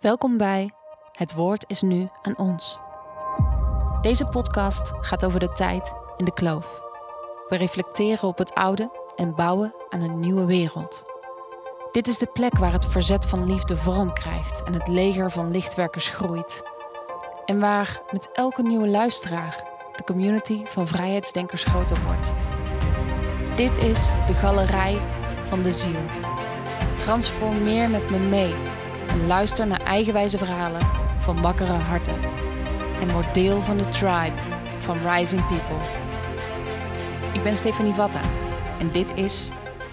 Welkom bij Het Woord is nu aan ons. Deze podcast gaat over de tijd in de kloof. We reflecteren op het oude en bouwen aan een nieuwe wereld. Dit is de plek waar het verzet van liefde vorm krijgt en het leger van lichtwerkers groeit. En waar met elke nieuwe luisteraar de community van vrijheidsdenkers groter wordt. Dit is de galerij van de ziel. Transformeer met me mee en luister naar eigenwijze verhalen van wakkere harten. En word deel van de tribe van Rising People. Ik ben Stefanie Vatta en dit is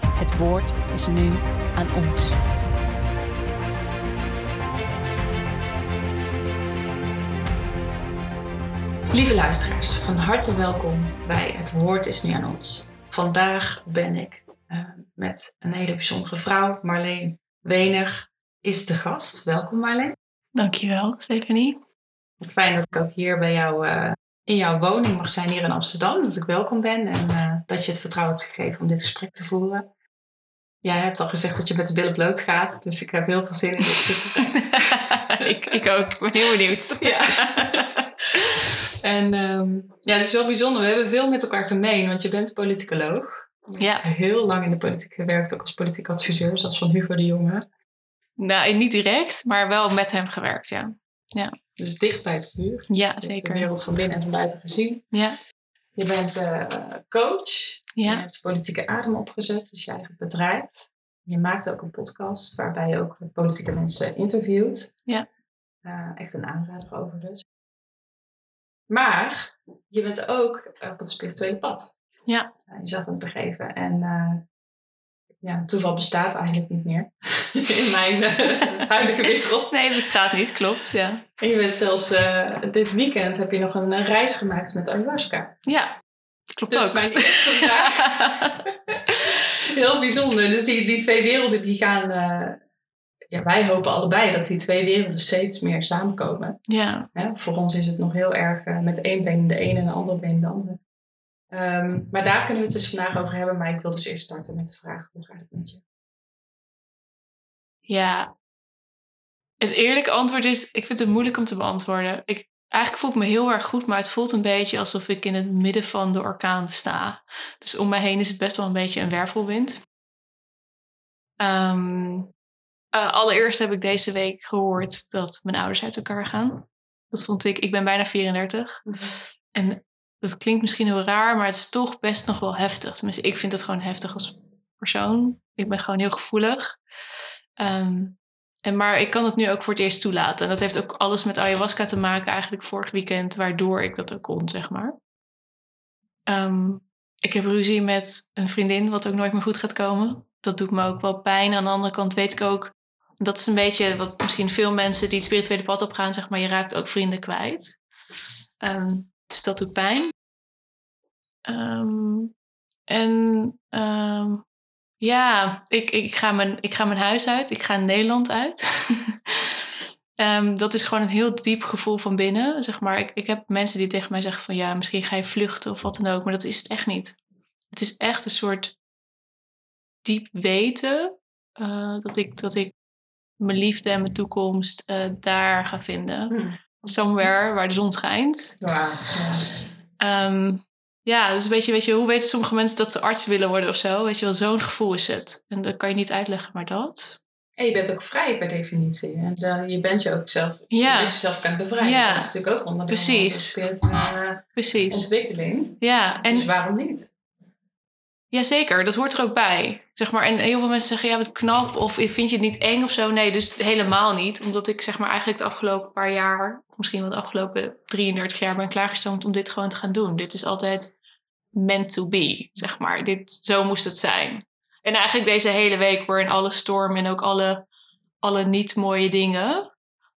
Het Woord is nu aan ons. Lieve luisteraars, van harte welkom bij Het Woord is nu aan ons. Vandaag ben ik uh, met een hele bijzondere vrouw, Marleen Wenig, is de gast. Welkom Marleen. Dankjewel, Stephanie. Het is fijn dat ik ook hier bij jou uh, in jouw woning mag zijn hier in Amsterdam. Dat ik welkom ben en uh, dat je het vertrouwen hebt gegeven om dit gesprek te voeren. Jij hebt al gezegd dat je met de billen bloot gaat, dus ik heb heel veel zin in dit gesprek. ik, ik ook, ik ben heel benieuwd. ja. En um, ja, het is wel bijzonder. We hebben veel met elkaar gemeen, want je bent politicoloog. Je Ja. hebt heel lang in de politiek gewerkt, ook als politiek adviseur, zoals van Hugo de Jonge. Nou, niet direct, maar wel met hem gewerkt, ja. Dus dicht bij het vuur. Ja, Je hebt De zeker. wereld van binnen en van buiten gezien. Ja, Je bent eh, coach. Je ja, hebt politieke adem opgezet, dus je eigen bedrijf. Je maakt ook een podcast waarbij je ook politieke mensen interviewt. Ja. Eh, echt een aanrader overigens. Maar je bent ook op het spirituele pad. Ja. Uh, jezelf aan het begeven. En ja, toeval bestaat eigenlijk niet meer in mijn uh, huidige wereld. nee, bestaat niet, klopt, ja. En je bent zelfs, uh, dit weekend heb je nog een reis gemaakt met ayahuasca. Ja, klopt dus ook. mijn eerste vraag. Heel bijzonder. Dus die, die twee werelden die gaan. Uh, ja, wij hopen allebei dat die twee werelden steeds meer samenkomen. Ja. Voor ons is het nog heel erg met één been de ene en een andere been de andere. Um, maar daar kunnen we het dus vandaag over hebben. Maar ik wil dus eerst starten met de vraag: hoe gaat het met je? Ja. Het eerlijke antwoord is: ik vind het moeilijk om te beantwoorden. Ik, eigenlijk voel ik me heel erg goed, maar het voelt een beetje alsof ik in het midden van de orkaan sta. Dus om mij heen is het best wel een beetje een wervelwind. Um, uh, allereerst heb ik deze week gehoord dat mijn ouders uit elkaar gaan. Dat vond ik, ik ben bijna 34. Mm -hmm. En dat klinkt misschien heel raar, maar het is toch best nog wel heftig. Tenminste, ik vind het gewoon heftig als persoon. Ik ben gewoon heel gevoelig. Um, en maar ik kan het nu ook voor het eerst toelaten. En dat heeft ook alles met ayahuasca te maken, eigenlijk vorig weekend, waardoor ik dat ook kon, zeg maar. Um, ik heb ruzie met een vriendin, wat ook nooit meer goed gaat komen. Dat doet me ook wel pijn. Aan de andere kant weet ik ook, dat is een beetje wat misschien veel mensen die het spirituele pad opgaan, zeg maar, je raakt ook vrienden kwijt. Um, dus dat doet pijn. Um, en um, ja, ik, ik, ga mijn, ik ga mijn huis uit. Ik ga Nederland uit. um, dat is gewoon een heel diep gevoel van binnen. Zeg maar. ik, ik heb mensen die tegen mij zeggen van ja, misschien ga je vluchten of wat dan ook. Maar dat is het echt niet. Het is echt een soort diep weten uh, dat, ik, dat ik mijn liefde en mijn toekomst uh, daar ga vinden. Hmm. Somewhere waar de zon schijnt. Wow. Ja. Um, ja, dus een beetje, weet je, hoe weten sommige mensen dat ze arts willen worden of zo? Weet je wel, zo'n gevoel is het. En dat kan je niet uitleggen, maar dat. En je bent ook vrij per definitie. En uh, je bent je ook zelf, ja. je bent jezelf kan bevrijden. Ja. Dat is natuurlijk ook onderdeel Precies. van uh, Precies. ontwikkeling. Ja. En... Dus waarom niet? Jazeker, dat hoort er ook bij. Zeg maar. En heel veel mensen zeggen, ja, wat knap. Of vind je het niet eng of zo? Nee, dus helemaal niet. Omdat ik zeg maar eigenlijk de afgelopen paar jaar... misschien wel de afgelopen 33 jaar ben klaargestoomd om dit gewoon te gaan doen. Dit is altijd meant to be, zeg maar. Dit, zo moest het zijn. En eigenlijk deze hele week waarin alle storm en ook alle, alle niet mooie dingen...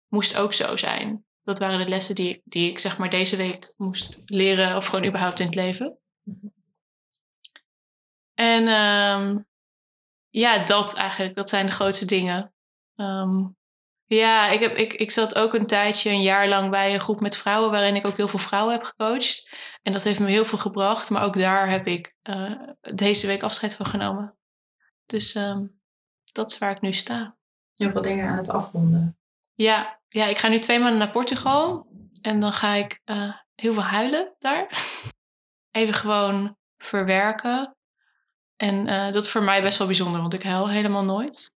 moest ook zo zijn. Dat waren de lessen die, die ik zeg maar deze week moest leren... of gewoon überhaupt in het leven. En um, ja, dat eigenlijk. Dat zijn de grootste dingen. Um, ja, ik, heb, ik, ik zat ook een tijdje, een jaar lang bij een groep met vrouwen... waarin ik ook heel veel vrouwen heb gecoacht. En dat heeft me heel veel gebracht. Maar ook daar heb ik uh, deze week afscheid van genomen. Dus um, dat is waar ik nu sta. Heel veel dingen aan het afronden. Ja, ja, ik ga nu twee maanden naar Portugal. En dan ga ik uh, heel veel huilen daar. Even gewoon verwerken. En uh, dat is voor mij best wel bijzonder, want ik huil helemaal nooit.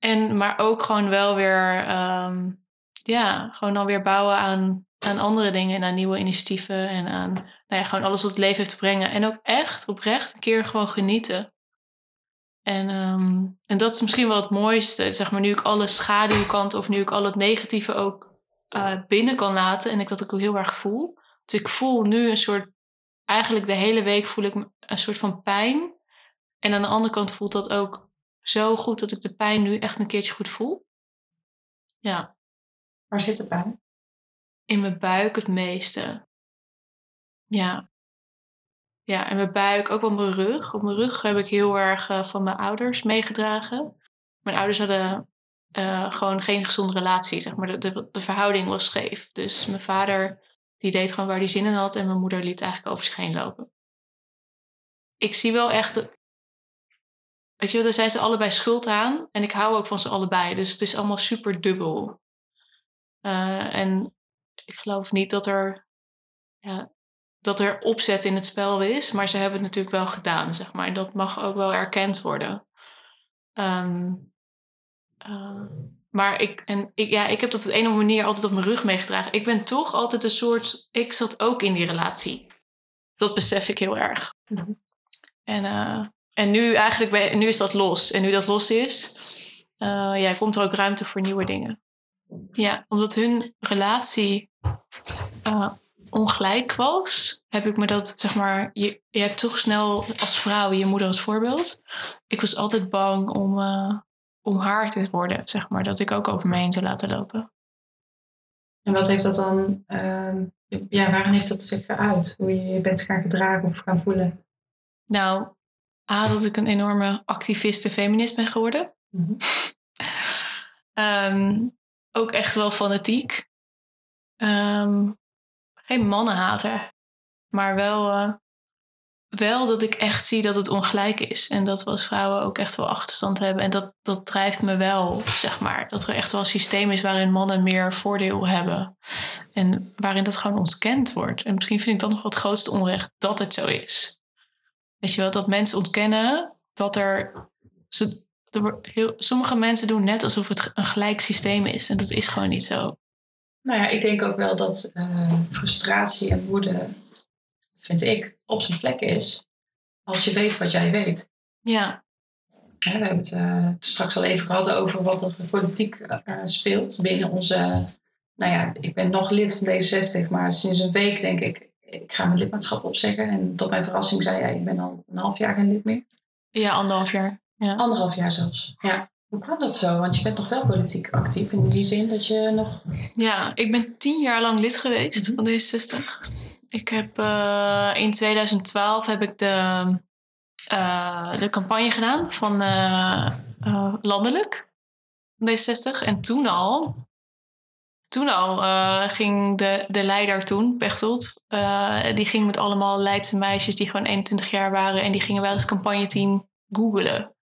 En, maar ook gewoon wel weer, um, ja, gewoon alweer bouwen aan, aan andere dingen en aan nieuwe initiatieven en aan, nou ja, gewoon alles wat het leven heeft te brengen. En ook echt, oprecht, een keer gewoon genieten. En, um, en dat is misschien wel het mooiste, zeg maar, nu ik alle schaduwkanten of nu ik al het negatieve ook uh, binnen kan laten en ik dat ook heel erg voel. Dus ik voel nu een soort, eigenlijk de hele week voel ik een soort van pijn. En aan de andere kant voelt dat ook zo goed dat ik de pijn nu echt een keertje goed voel. Ja. Waar zit de pijn? In mijn buik het meeste. Ja. Ja, en mijn buik, ook wel mijn rug. Op mijn rug heb ik heel erg uh, van mijn ouders meegedragen. Mijn ouders hadden uh, gewoon geen gezonde relatie, zeg maar. De, de, de, verhouding was scheef. Dus mijn vader, die deed gewoon waar hij zin in had. En mijn moeder liet eigenlijk over zich heen lopen. Ik zie wel echt... Weet je daar zijn ze allebei schuld aan. En ik hou ook van ze allebei. Dus het is allemaal super dubbel. Uh, en ik geloof niet dat er... Ja, dat er opzet in het spel is. Maar ze hebben het natuurlijk wel gedaan, zeg maar. Dat mag ook wel erkend worden. Um, uh, maar ik, en ik, ja, ik heb dat op een of andere manier altijd op mijn rug meegedragen. Ik ben toch altijd een soort. Ik zat ook in die relatie. Dat besef ik heel erg. Mm-hmm. En, uh, en nu eigenlijk, ben, nu is dat los. En nu dat los is, uh, ja, komt er ook ruimte voor nieuwe dingen. Ja, omdat hun relatie ongelijk was, heb ik me dat, zeg maar, je, je hebt toch snel als vrouw je moeder als voorbeeld. Ik was altijd bang om, uh, om haar te worden, zeg maar, dat ik ook over me heen zou laten lopen. En wat heeft dat dan, uh, ja, waarin heeft dat zich geuit? Hoe je je bent gaan gedragen of gaan voelen? Nou, A, dat ik een enorme activiste feminist ben geworden. Mm-hmm. um, ook echt wel fanatiek. Um, geen mannenhater. Maar wel, uh, wel dat ik echt zie dat het ongelijk is. En dat we als vrouwen ook echt wel achterstand hebben. En dat, dat drijft me wel, zeg maar. Dat er echt wel een systeem is waarin mannen meer voordeel hebben. En waarin dat gewoon ontkend wordt. En misschien vind ik dat nog wat het grootste onrecht dat het zo is. Weet je wel, dat mensen ontkennen dat er. Ze, er heel, sommige mensen doen net alsof het een gelijk systeem is. En dat is gewoon niet zo. Nou ja, ik denk ook wel dat uh, frustratie en woede, vind ik, op zijn plek is. Als je weet wat jij weet. Ja. we hebben het uh, straks al even gehad over wat er politiek uh, speelt binnen onze. Nou ja, ik ben nog lid van D66, maar sinds een week denk ik, ik ga mijn lidmaatschap opzeggen. En tot mijn verrassing zei hij, ik ben al een half jaar geen lid meer. Ja, anderhalf jaar. Ja. Anderhalf jaar zelfs, ja. Hoe kwam dat zo? Want je bent toch wel politiek actief in die zin dat je nog. Ja, ik ben tien jaar lang lid geweest van D66. Ik heb uh, in 2012 heb ik de, uh, de campagne gedaan van uh, landelijk D60. En toen al, toen al ging de, de leider toen, Pechtold, die ging met allemaal Leidse meisjes die gewoon 21 jaar waren. En die gingen wel eens campagneteam googelen.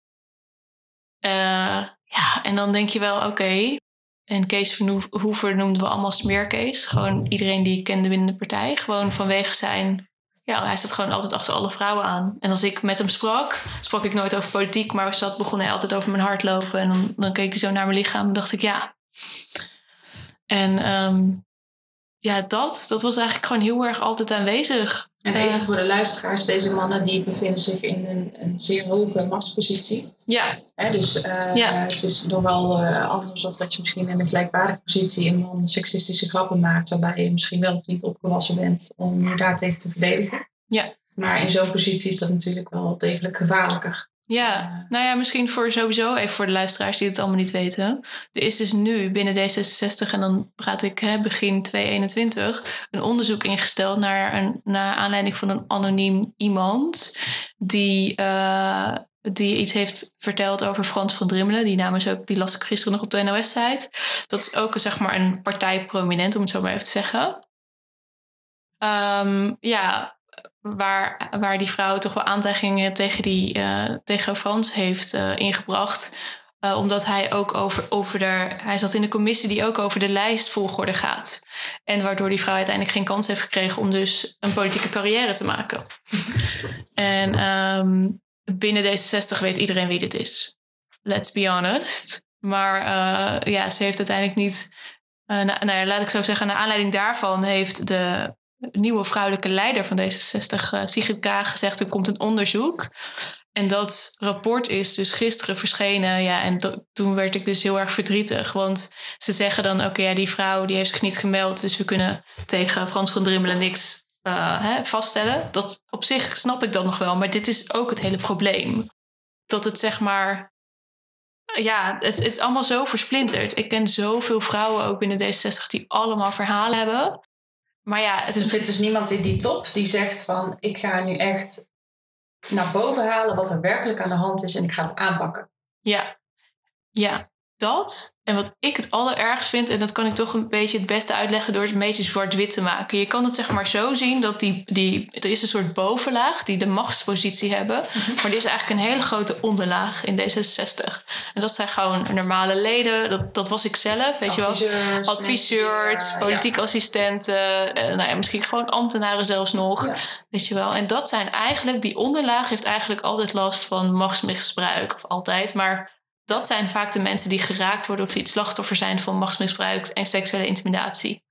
Uh, ja, en dan denk je wel, oké. En Kees Verhoeven noemden we allemaal smeerkees. Gewoon iedereen die ik kende binnen de partij. Gewoon vanwege zijn... Ja, hij staat gewoon altijd achter alle vrouwen aan. En als ik met hem sprak, sprak ik nooit over politiek. Maar zat, begon hij altijd over mijn hardlopen. En dan, dan keek hij zo naar mijn lichaam en dacht ik, ja. En um, ja, dat, dat was eigenlijk gewoon heel erg altijd aanwezig. En even voor de luisteraars, deze mannen die bevinden zich in een, een zeer hoge machtspositie. Ja. dus uh, ja. het is nogal uh, anders of dat je misschien in een gelijkwaardige positie een man seksistische grappen maakt, waarbij je misschien wel of niet opgewassen bent om je daartegen te verdedigen. Ja. Maar in zo'n positie is dat natuurlijk wel degelijk gevaarlijker. Ja, nou ja, misschien voor sowieso, even voor de luisteraars die het allemaal niet weten. Er is dus nu binnen D66, en dan praat ik hè, begin 2021, een onderzoek ingesteld naar, een, naar aanleiding van een anoniem iemand die, uh, die iets heeft verteld over Frans van Drimmelen. Die naam is ook, die las ik gisteren nog op de NOS-site. Dat is ook zeg maar een partijprominent, om het zo maar even te zeggen. Um, ja, waar, waar die vrouw toch wel aantijgingen tegen, die, uh, tegen Frans heeft uh, ingebracht. Uh, omdat hij ook over, over de. Hij zat in de commissie die ook over de lijstvolgorde gaat. En waardoor die vrouw uiteindelijk geen kans heeft gekregen om dus een politieke carrière te maken. en um, binnen D66 weet iedereen wie dit is. Let's be honest. Maar ja, ze heeft uiteindelijk niet. Nou, nou ja, laat ik zo zeggen, naar aanleiding daarvan heeft de nieuwe vrouwelijke leider van D66, uh, Sigrid Kaag, gezegd: er komt een onderzoek. En dat rapport is dus gisteren verschenen. Ja, en toen werd ik dus heel erg verdrietig. Want ze zeggen dan: oké, ja, die vrouw die heeft zich niet gemeld. Dus we kunnen tegen Frans van Drimmelen niks uh, hè, vaststellen. Dat op zich snap ik dat nog wel. Maar dit is ook het hele probleem. Dat het zeg maar. Ja, het, het is allemaal zo versplinterd. Ik ken zoveel vrouwen ook binnen D66 die allemaal verhalen hebben. Maar ja, het is... Er zit dus niemand in die top die zegt van... ik ga nu echt naar boven halen wat er werkelijk aan de hand is... en ik ga het aanpakken. Ja, ja dat. En wat ik het allerergst vind, en dat kan ik toch een beetje het beste uitleggen door het een beetje zwart-wit te maken. Je kan het zeg maar zo zien dat die, die, er is een soort bovenlaag die de machtspositie hebben. Mhm. Maar er is eigenlijk een hele grote onderlaag in D66. En dat zijn gewoon normale leden. Dat, dat was ik zelf, weet je wel. Adviseurs, ja, politiek assistenten. Eh, nou ja, misschien gewoon ambtenaren zelfs nog. Weet je wel. En dat zijn eigenlijk, die onderlaag heeft eigenlijk altijd last van machtsmisbruik. Of altijd, maar dat zijn vaak de mensen die geraakt worden of die het slachtoffer zijn van machtsmisbruik en seksuele intimidatie.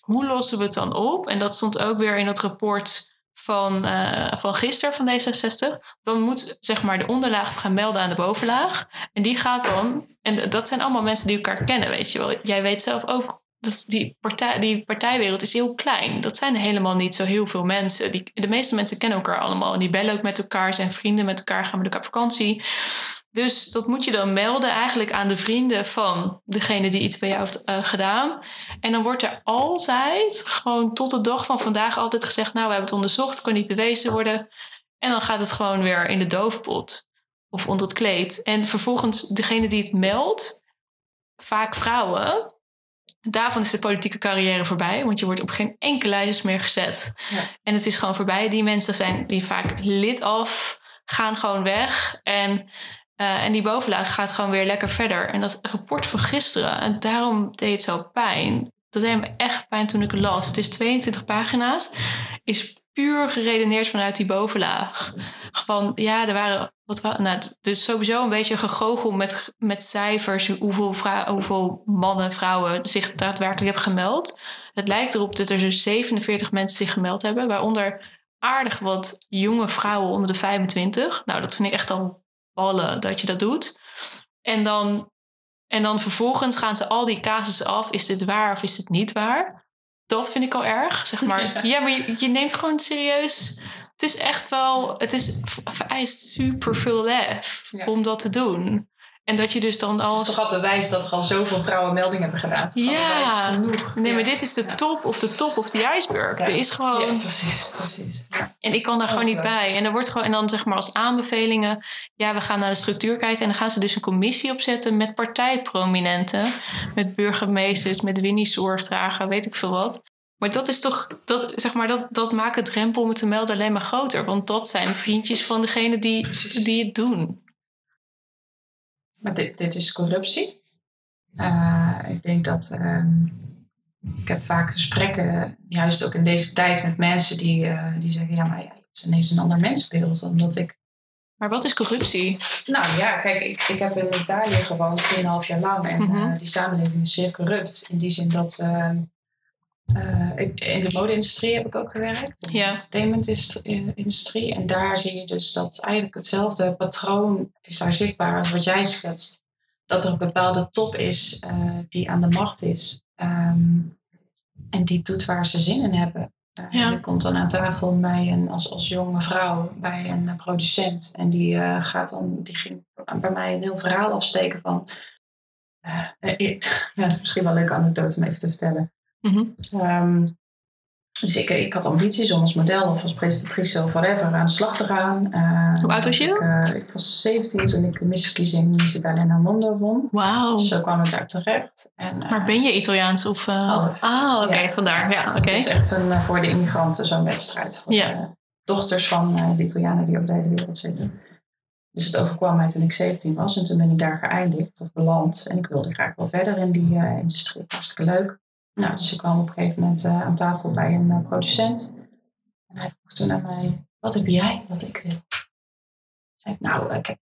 Hoe lossen we het dan op? En dat stond ook weer in het rapport van, uh, van gisteren van D66. Dan moet zeg maar de onderlaag gaan melden aan de bovenlaag. En die gaat dan, en dat zijn allemaal mensen die elkaar kennen, weet je wel. Jij weet zelf ook dat die, die partijwereld is heel klein. Dat zijn helemaal niet zo heel veel mensen. Die, de meeste mensen kennen elkaar allemaal. En die bellen ook met elkaar, zijn vrienden met elkaar, gaan met elkaar op vakantie. Dus dat moet je dan melden eigenlijk aan de vrienden van degene die iets bij jou heeft uh, gedaan. En dan wordt er altijd, gewoon tot de dag van vandaag, altijd gezegd: Nou, we hebben het onderzocht, kan niet bewezen worden. En dan gaat het gewoon weer in de doofpot of onder het kleed. En vervolgens, degene die het meldt, vaak vrouwen, daarvan is de politieke carrière voorbij, want je wordt op geen enkele lijst meer gezet. Ja. En het is gewoon voorbij. Die mensen zijn die vaak lid af, gaan gewoon weg. En uh, en die bovenlaag gaat gewoon weer lekker verder. En dat rapport van gisteren, en daarom deed het zo pijn. Dat deed me echt pijn toen ik het las. Het is 22 pagina's. Is puur geredeneerd vanuit die bovenlaag. Van ja, er waren. Wat, nou, het is sowieso een beetje gegogel met, met cijfers. Hoeveel, hoeveel mannen, vrouwen zich daadwerkelijk hebben gemeld. Het lijkt erop dat er 47 mensen zich gemeld hebben. Waaronder aardig wat jonge vrouwen onder de 25. Nou, dat vind ik echt al ballen dat je dat doet. En dan, en dan vervolgens gaan ze al die casussen af. Is dit waar of is dit niet waar? Dat vind ik al erg, zeg maar. Ja, maar je, je neemt gewoon serieus. Het is echt wel, het is vereist super veel lef om dat te doen. En dat je dus dan al. Het is toch al bewijs dat er al zoveel vrouwen meldingen hebben gedaan. Ja, nee, maar dit is de top of de top of die ijsberg. Er is gewoon. Ja, precies, precies. En ik kan daar gewoon niet bij. En er wordt gewoon, en dan zeg maar als aanbevelingen, ja, we gaan naar de structuur kijken. En dan gaan ze dus een commissie opzetten met partijprominenten, met burgemeesters, met Winnie Zorgdrager, weet ik veel wat. Maar dat is toch, dat, zeg maar, dat, dat maakt het drempel om het te melden alleen maar groter. Want dat zijn vriendjes van degene die, die het doen. Maar dit, dit is corruptie. Uh, ik denk dat. Um, ik heb vaak gesprekken, juist ook in deze tijd, met mensen die, uh, die zeggen: ja, maar ja, het is ineens een ander mensbeeld. Omdat ik. Maar wat is corruptie? Nou ja, kijk, ik, ik heb in Italië gewoond, 2,5 jaar lang. En mm -hmm. uh, die samenleving is zeer corrupt. In die zin dat. Ehm, in de mode-industrie heb ik ook gewerkt. In ja. de entertainment-industrie. En daar zie je dus dat eigenlijk hetzelfde patroon is daar zichtbaar als wat jij schetst. Dat er een bepaalde top is uh, die aan de macht is. Um, en die doet waar ze zin in hebben. Uh, ja. Je komt dan aan tafel bij een, als, als jonge vrouw bij een producent. En die, gaat dan, die ging bij mij een heel verhaal afsteken van... ja, het is misschien wel een leuke anekdote om even te vertellen. Mm -hmm. um, dus ik, ik had ambities om als model of als presentatrice of whatever aan de slag te gaan. Uh, Hoe oud was je? Ik, uh, ik, was 17 toen ik de misverkiezing Miss Italia Mondo won. Wauw. Zo kwam ik daar terecht. En, uh, maar ben je Italiaans? Of, oh, ah, oké, okay, ja. vandaar. Ja, dus okay. Het is echt een, voor de immigranten zo'n wedstrijd. Voor de dochters van de Italianen die over de hele wereld zitten. Dus het overkwam mij toen ik 17 was en toen ben ik daar geëindigd of beland. En ik wilde graag wel verder in die industrie. Hartstikke leuk. Nou, dus ik kwam op een gegeven moment uh, aan tafel bij een uh, producent. En hij vroeg toen aan mij, wat heb jij wat ik wil? Zei nou, ik heb...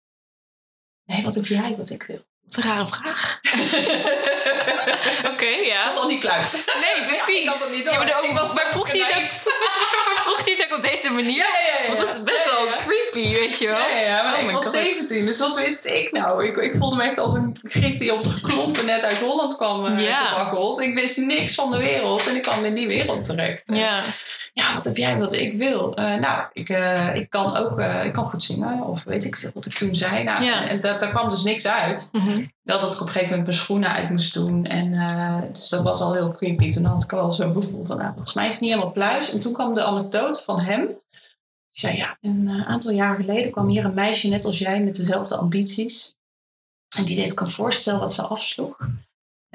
Nee, wat heb jij wat ik wil? Wat een rare vraag. Oké, okay, ja. Wat al die kluis. Nee, precies. Ja, ik had niet door. Ja, maar, ook, was maar vroeg hij het ook, vroeg hij het ook op deze manier? Ja, ja, ja. Want dat is best wel creepy, weet je wel. Ja, ja, maar oh ik was God. 17, dus wat wist ik nou? Ik, ik voelde me echt als een griet die op de klompen net uit Holland kwam uh, ja. Ik wist niks van de wereld en ik kwam in die wereld terecht. Ja ja, wat heb jij wat ik wil? Uh, nou, ik, uh, ik kan ook uh, ik kan goed zingen. Of weet ik veel wat ik toen zei. Nou, ja. En dat, daar kwam dus niks uit. Mm -hmm. Wel dat ik op een gegeven moment mijn schoenen uit moest doen. En dus dat was al heel creepy. Toen had ik al zo'n gevoel van, nou, volgens mij is het niet helemaal pluis. En toen kwam de anekdote van hem. Die zei, ja, een aantal jaar geleden kwam hier een meisje net als jij met dezelfde ambities. En die deed ik een voorstel dat ze afsloeg.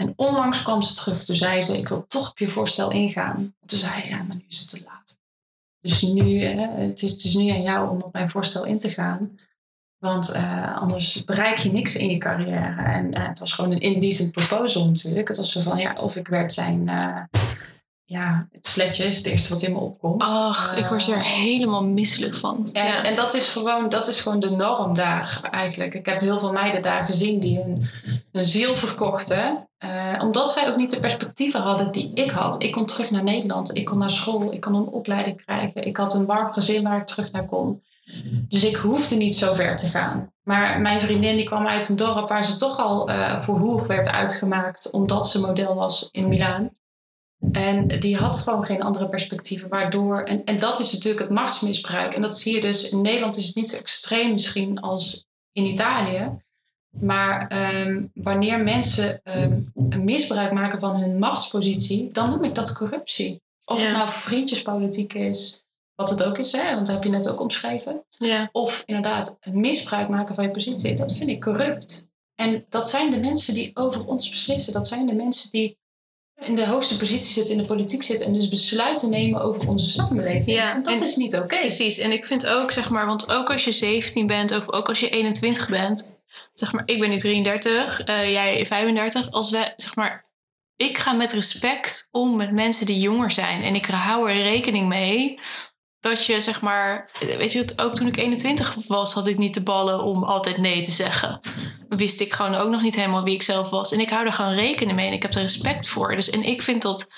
En onlangs kwam ze terug. Toen zei ze, ik wil toch op je voorstel ingaan. Toen zei ja, maar nu is het te laat. Dus nu, het, is, het is nu aan jou om op mijn voorstel in te gaan. Want uh, anders bereik je niks in je carrière. En uh, het was gewoon een indecent proposal natuurlijk. Het was zo van, ja, of ik werd zijn... ja, het sletje is het eerste wat in me opkomt. Ach, ik word er helemaal misselijk van. En, ja. en dat, is gewoon, dat is gewoon de norm daar eigenlijk. Ik heb heel veel meiden daar gezien die hun, hun ziel verkochten. Uh, omdat zij ook niet de perspectieven hadden die ik had. Ik kon terug naar Nederland. Ik kon naar school. Ik kon een opleiding krijgen. Ik had een warm gezin waar ik terug naar kon. Dus ik hoefde niet zo ver te gaan. Maar mijn vriendin die kwam uit een dorp waar ze toch al uh, voor hoog werd uitgemaakt. Omdat ze model was in Milaan. En die had gewoon geen andere perspectieven. Waardoor, en, en dat is natuurlijk het machtsmisbruik. En dat zie je dus in Nederland is het niet zo extreem misschien als in Italië. Maar um, wanneer mensen um, een misbruik maken van hun machtspositie, dan noem ik dat corruptie. Of Ja. het nou vriendjespolitiek is, wat het ook is, hè, want dat heb je net ook omschreven. Ja. Of inderdaad misbruik maken van je positie, dat vind ik corrupt. En dat zijn de mensen die over ons beslissen. Dat zijn de mensen die in de hoogste positie zitten, in de politiek zitten en dus besluiten nemen over onze samenleving. Ja, En dat en- is niet oké. Precies, en ik vind ook, zeg maar, want ook als je 17 bent of ook als je 21 bent, zeg maar, ik ben nu 33, eh, jij 35, als wij, zeg maar, ik ga met respect om met mensen die jonger zijn en ik hou er rekening mee dat je, zeg maar, weet je, ook toen ik 21 was, had ik niet de ballen om altijd nee te zeggen. Wist ik gewoon ook nog niet helemaal wie ik zelf was. En ik hou er gewoon rekening mee en ik heb er respect voor. Dus, en ik vind dat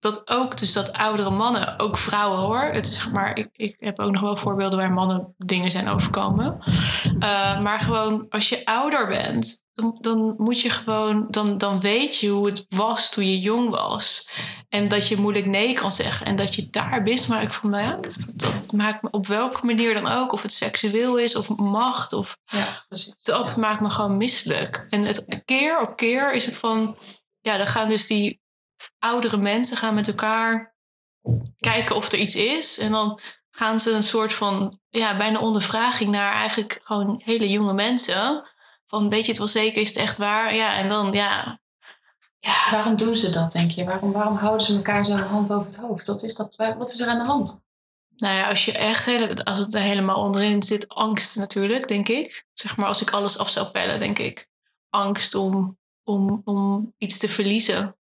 dat ook, dus dat oudere mannen, ook vrouwen hoor. Het is zeg maar, ik, ik heb ook nog wel voorbeelden waar mannen dingen zijn overkomen. Uh, maar gewoon, als je ouder bent, dan, dan moet je gewoon, dan, dan weet je hoe het was toen je jong was. En dat je moeilijk nee kan zeggen. En dat je daar misbruik van maakt. Dat maakt me op welke manier dan ook. Of het seksueel is, of macht, of Ja, dat maakt me gewoon misselijk. En het, keer op keer is het van, ja, dan gaan dus die oudere mensen gaan met elkaar kijken of er iets is. En dan gaan ze een soort van, ja, bijna ondervraging naar eigenlijk gewoon hele jonge mensen. Van, weet je het wel zeker, is het echt waar? Ja, en dan, ja... ja Waarom doen ze dat, denk je? Waarom, waarom houden ze elkaar zo een hand boven het hoofd? Wat is, dat, wat is er aan de hand? Nou ja, als je echt hele, als het er helemaal onderin zit, angst natuurlijk, denk ik. Zeg maar, als ik alles af zou pellen, denk ik. Angst om, om, om iets te verliezen.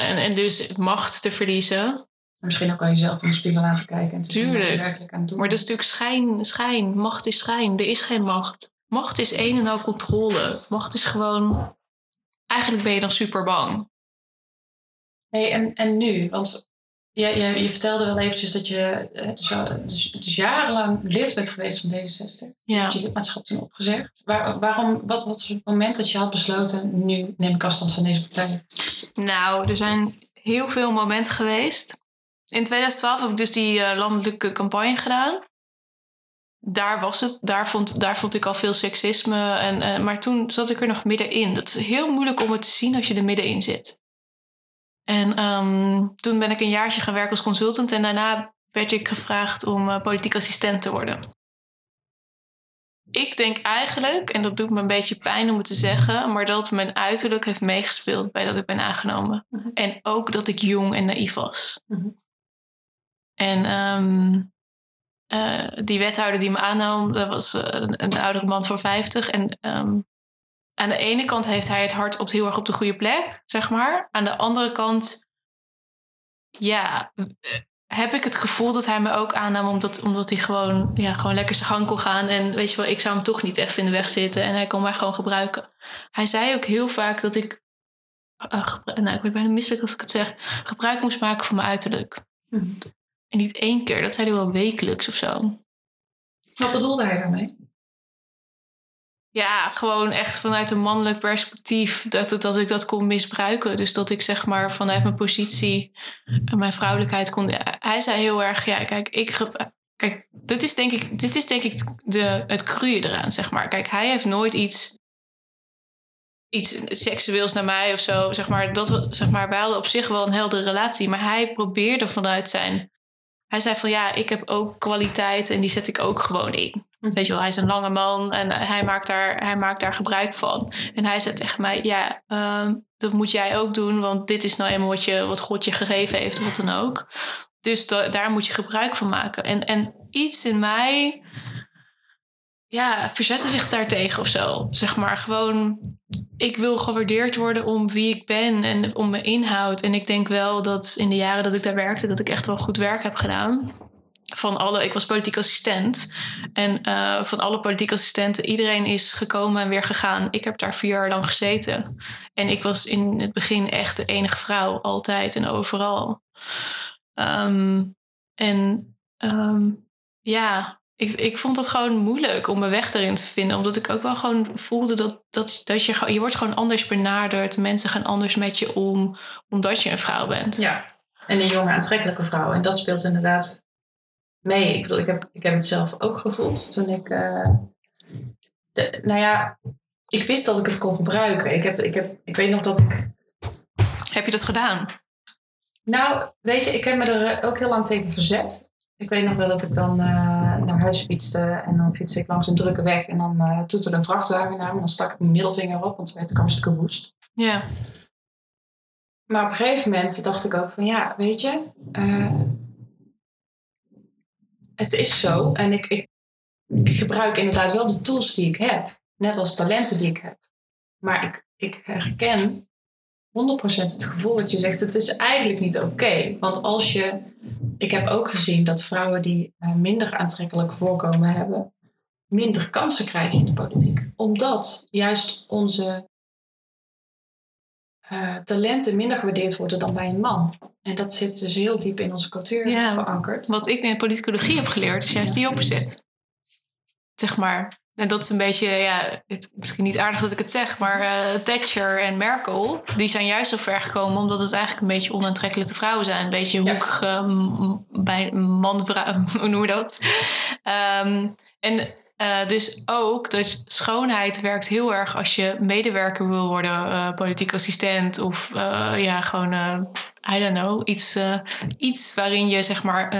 En, en dus macht te verliezen. Misschien ook aan jezelf in de spiegel laten kijken en te zien wat je Tuurlijk. werkelijk aan het doen Maar dat is natuurlijk schijn, schijn. Macht is schijn. Er is geen macht. Macht is een en al controle. Macht is gewoon... Eigenlijk ben je dan super bang. Hey, en, en nu? Want je, je, je vertelde wel eventjes dat je eh, dus, dus, dus jarenlang lid bent geweest van D66. Ja. Heb je lidmaatschap toen opgezegd. Waar, waarom, wat, wat was het moment dat je had besloten, nu neem ik afstand van deze partij? Nou, er zijn heel veel momenten geweest. In 2012 heb ik dus die eh, landelijke campagne gedaan. Daar was het. Daar vond, daar vond ik al veel seksisme. En, eh, maar toen zat ik er nog middenin. Dat is heel moeilijk om het te zien als je er middenin zit. En ehm, toen ben ik een jaartje gaan werken als consultant. En daarna werd ik gevraagd om eh, politiek assistent te worden. Ik denk eigenlijk, en dat doet me een beetje pijn om het te zeggen, maar dat mijn uiterlijk heeft meegespeeld bij dat ik ben aangenomen. Mhm. En ook dat ik jong en naïef was. Mhm. En ehm, eh, die wethouder die me aannam, dat was eh, een, een oudere man van 50. En ehm, aan de ene kant heeft hij het hart op, heel erg op de goede plek, zeg maar. Aan de andere kant, ja, eh, heb ik het gevoel dat hij me ook aannam omdat, omdat hij gewoon, ja, gewoon lekker zijn gang kon gaan. En weet je wel, ik zou hem toch niet echt in de weg zitten en hij kon mij gewoon gebruiken. Hij zei ook heel vaak dat ik, uh, gebru- nou ik ben bijna misselijk als ik het zeg, gebruik moest maken van mijn uiterlijk. Mhm. En niet één keer, dat zei hij wel wekelijks of zo. Wat bedoelde hij daarmee? Ja, gewoon echt vanuit een mannelijk perspectief dat, dat ik dat kon misbruiken. Dus dat ik zeg maar vanuit mijn positie mijn vrouwelijkheid kon. Hij zei heel erg, ja, kijk, ik. Kijk, dit is denk ik, dit is denk ik de, het cruie eraan, zeg maar. Kijk, hij heeft nooit iets, iets seksueels naar mij of zo. Zeg maar, dat, zeg maar, wij hadden op zich wel een heldere relatie. Maar hij probeerde vanuit zijn... Hij zei van, ja, ik heb ook kwaliteit en die zet ik ook gewoon in. Weet je wel, hij is een lange man en hij maakt daar, hij maakt daar gebruik van. En hij zei tegen mij, ja, ehm, dat moet jij ook doen, want dit is nou eenmaal wat, je, wat God je gegeven heeft, wat dan ook. Dus da- daar moet je gebruik van maken. En, en iets in mij, ja, verzette zich daartegen of zo. Zeg maar gewoon, ik wil gewaardeerd worden om wie ik ben en om mijn inhoud. En ik denk wel dat in de jaren dat ik daar werkte, dat ik echt wel goed werk heb gedaan. Van alle, ik was politiek assistent. En eh, van alle politieke assistenten, iedereen is gekomen en weer gegaan. Ik heb daar vier jaar lang gezeten. En ik was in het begin echt de enige vrouw, altijd en overal. Ehm, en ehm, ja, ik, ik vond het gewoon moeilijk om mijn weg erin te vinden. Omdat ik ook wel gewoon voelde dat, dat, dat je, je wordt gewoon anders benaderd. Mensen gaan anders met je om, omdat je een vrouw bent. Ja, en een jonge aantrekkelijke vrouw. En dat speelt inderdaad mee. Ik bedoel, ik heb, ik heb het zelf ook gevoeld toen ik... eh, de, nou ja, ik wist dat ik het kon gebruiken. Ik, heb, ik, heb, ik weet nog dat ik... Heb je dat gedaan? Nou, weet je, ik heb me er ook heel lang tegen verzet. Ik weet nog wel dat ik dan eh, naar huis fietste. En dan fietste ik langs een drukke weg. En dan eh toeterde een vrachtwagen naar me. En dan stak ik mijn middelvinger op, want toen werd ik hartstikke woest. Ja. Maar op een gegeven moment dacht ik ook van ja, weet je, eh, het is zo. En ik, ik, ik gebruik inderdaad wel de tools die ik heb, net als talenten die ik heb. Maar ik, ik herken 100% het gevoel dat je zegt, het is eigenlijk niet oké. Want als je, ik heb ook gezien dat vrouwen die eh, minder aantrekkelijk voorkomen hebben, minder kansen krijgen in de politiek. Omdat juist onze eh, talenten minder gewaardeerd worden dan bij een man. En dat zit dus heel diep in onze cultuur Ja. verankerd. Wat ik in politicologie heb geleerd, is juist die opposite. Zeg maar. En dat is een beetje, ja, het, misschien niet aardig dat ik het zeg, maar eh, Thatcher en Merkel, die zijn juist zo ver gekomen omdat het eigenlijk een beetje onaantrekkelijke vrouwen zijn. Een beetje Ja. m- bij man-vrouw, hoe noemen we dat? Ehm, en eh, dus ook dat schoonheid werkt heel erg als je medewerker wil worden, eh, politiek assistent of ja, gewoon, I don't know, iets, iets waarin je zeg maar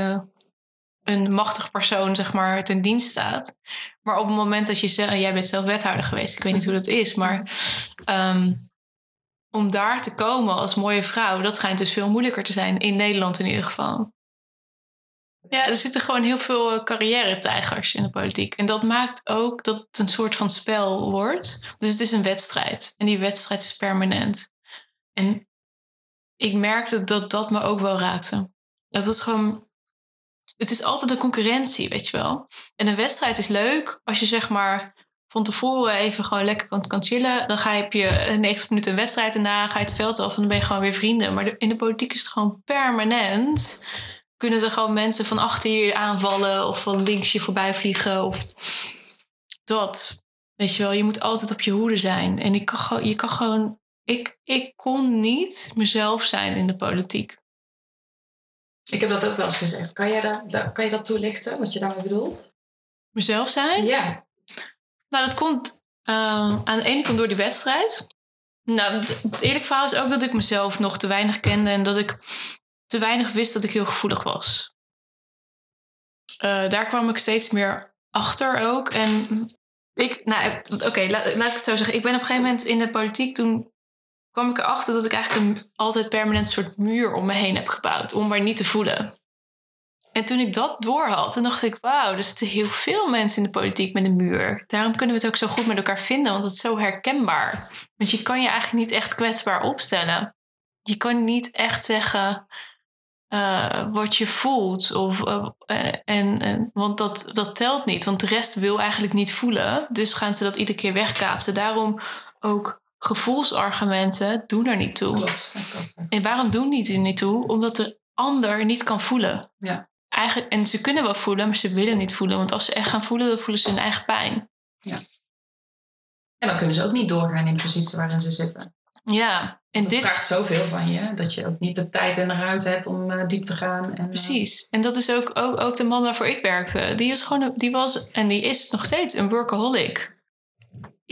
een machtig persoon zeg maar ten dienst staat. Maar op het moment dat je zelf, jij bent zelf wethouder geweest, ik weet niet hoe dat is, maar ehm, om daar te komen als mooie vrouw, dat schijnt dus veel moeilijker te zijn in Nederland in ieder geval. Ja, er zitten gewoon heel veel eh, carrière-tijgers in de politiek. En dat maakt ook dat het een soort van spel wordt. Dus het is een wedstrijd. En die wedstrijd is permanent. En ik merkte dat dat me ook wel raakte. Dat was gewoon. Het is altijd een concurrentie, weet je wel. En een wedstrijd is leuk als je zeg maar van tevoren even gewoon lekker kan, kan chillen. Dan ga je, heb je eh, 90 minuten een wedstrijd en daarna ga je het veld af en dan ben je gewoon weer vrienden. Maar de- in de politiek is het gewoon permanent. Kunnen er gewoon mensen van achter je aanvallen of van links je voorbij vliegen of dat. Weet je wel, je moet altijd op je hoede zijn. En ik kan gewoon, je kan gewoon, ik, ik kon niet mezelf zijn in de politiek. Ik heb dat ook wel eens gezegd. Kan, jij dat, dat- kan je dat toelichten, wat je daarmee bedoelt? Mezelf zijn? Ja. Nou, dat komt eh, aan de ene kant door die wedstrijd. Nou, het het eerlijk verhaal is ook dat ik mezelf nog te weinig kende en dat ik te weinig wist dat ik heel gevoelig was. Eh, daar kwam ik steeds meer achter ook. En ik, nou, oké, laat, laat ik het zo zeggen. Ik ben op een gegeven moment in de politiek toen kwam ik erachter dat ik eigenlijk een altijd permanent soort muur om me heen heb gebouwd om maar niet te voelen. En toen ik dat door had, toen dacht ik, wauw, er zitten heel veel mensen in de politiek met een muur. Daarom kunnen we het ook zo goed met elkaar vinden, want het is zo herkenbaar. Want je kan je eigenlijk niet echt kwetsbaar opstellen. Je kan niet echt zeggen uh, wat je voelt. Of, uh, en, en, want dat, dat telt niet, want de rest wil eigenlijk niet voelen. Dus gaan ze dat iedere keer wegkaatsen. Daarom ook gevoelsargumenten doen er niet toe. Klopt. En waarom doen die er niet toe? Omdat de ander niet kan voelen. Ja. Eigenlijk, en ze kunnen wel voelen, maar ze willen niet voelen. Want als ze echt gaan voelen, dan voelen ze hun eigen pijn. Ja. En dan kunnen ze ook niet doorgaan in de positie waarin ze zitten. Ja, en dat dit vraagt zoveel van je, dat je ook niet de tijd en de ruimte hebt om uh, diep te gaan. En, uh, Precies. En dat is ook, ook, ook de man waarvoor ik werkte. Die was gewoon, die was en die is nog steeds een workaholic.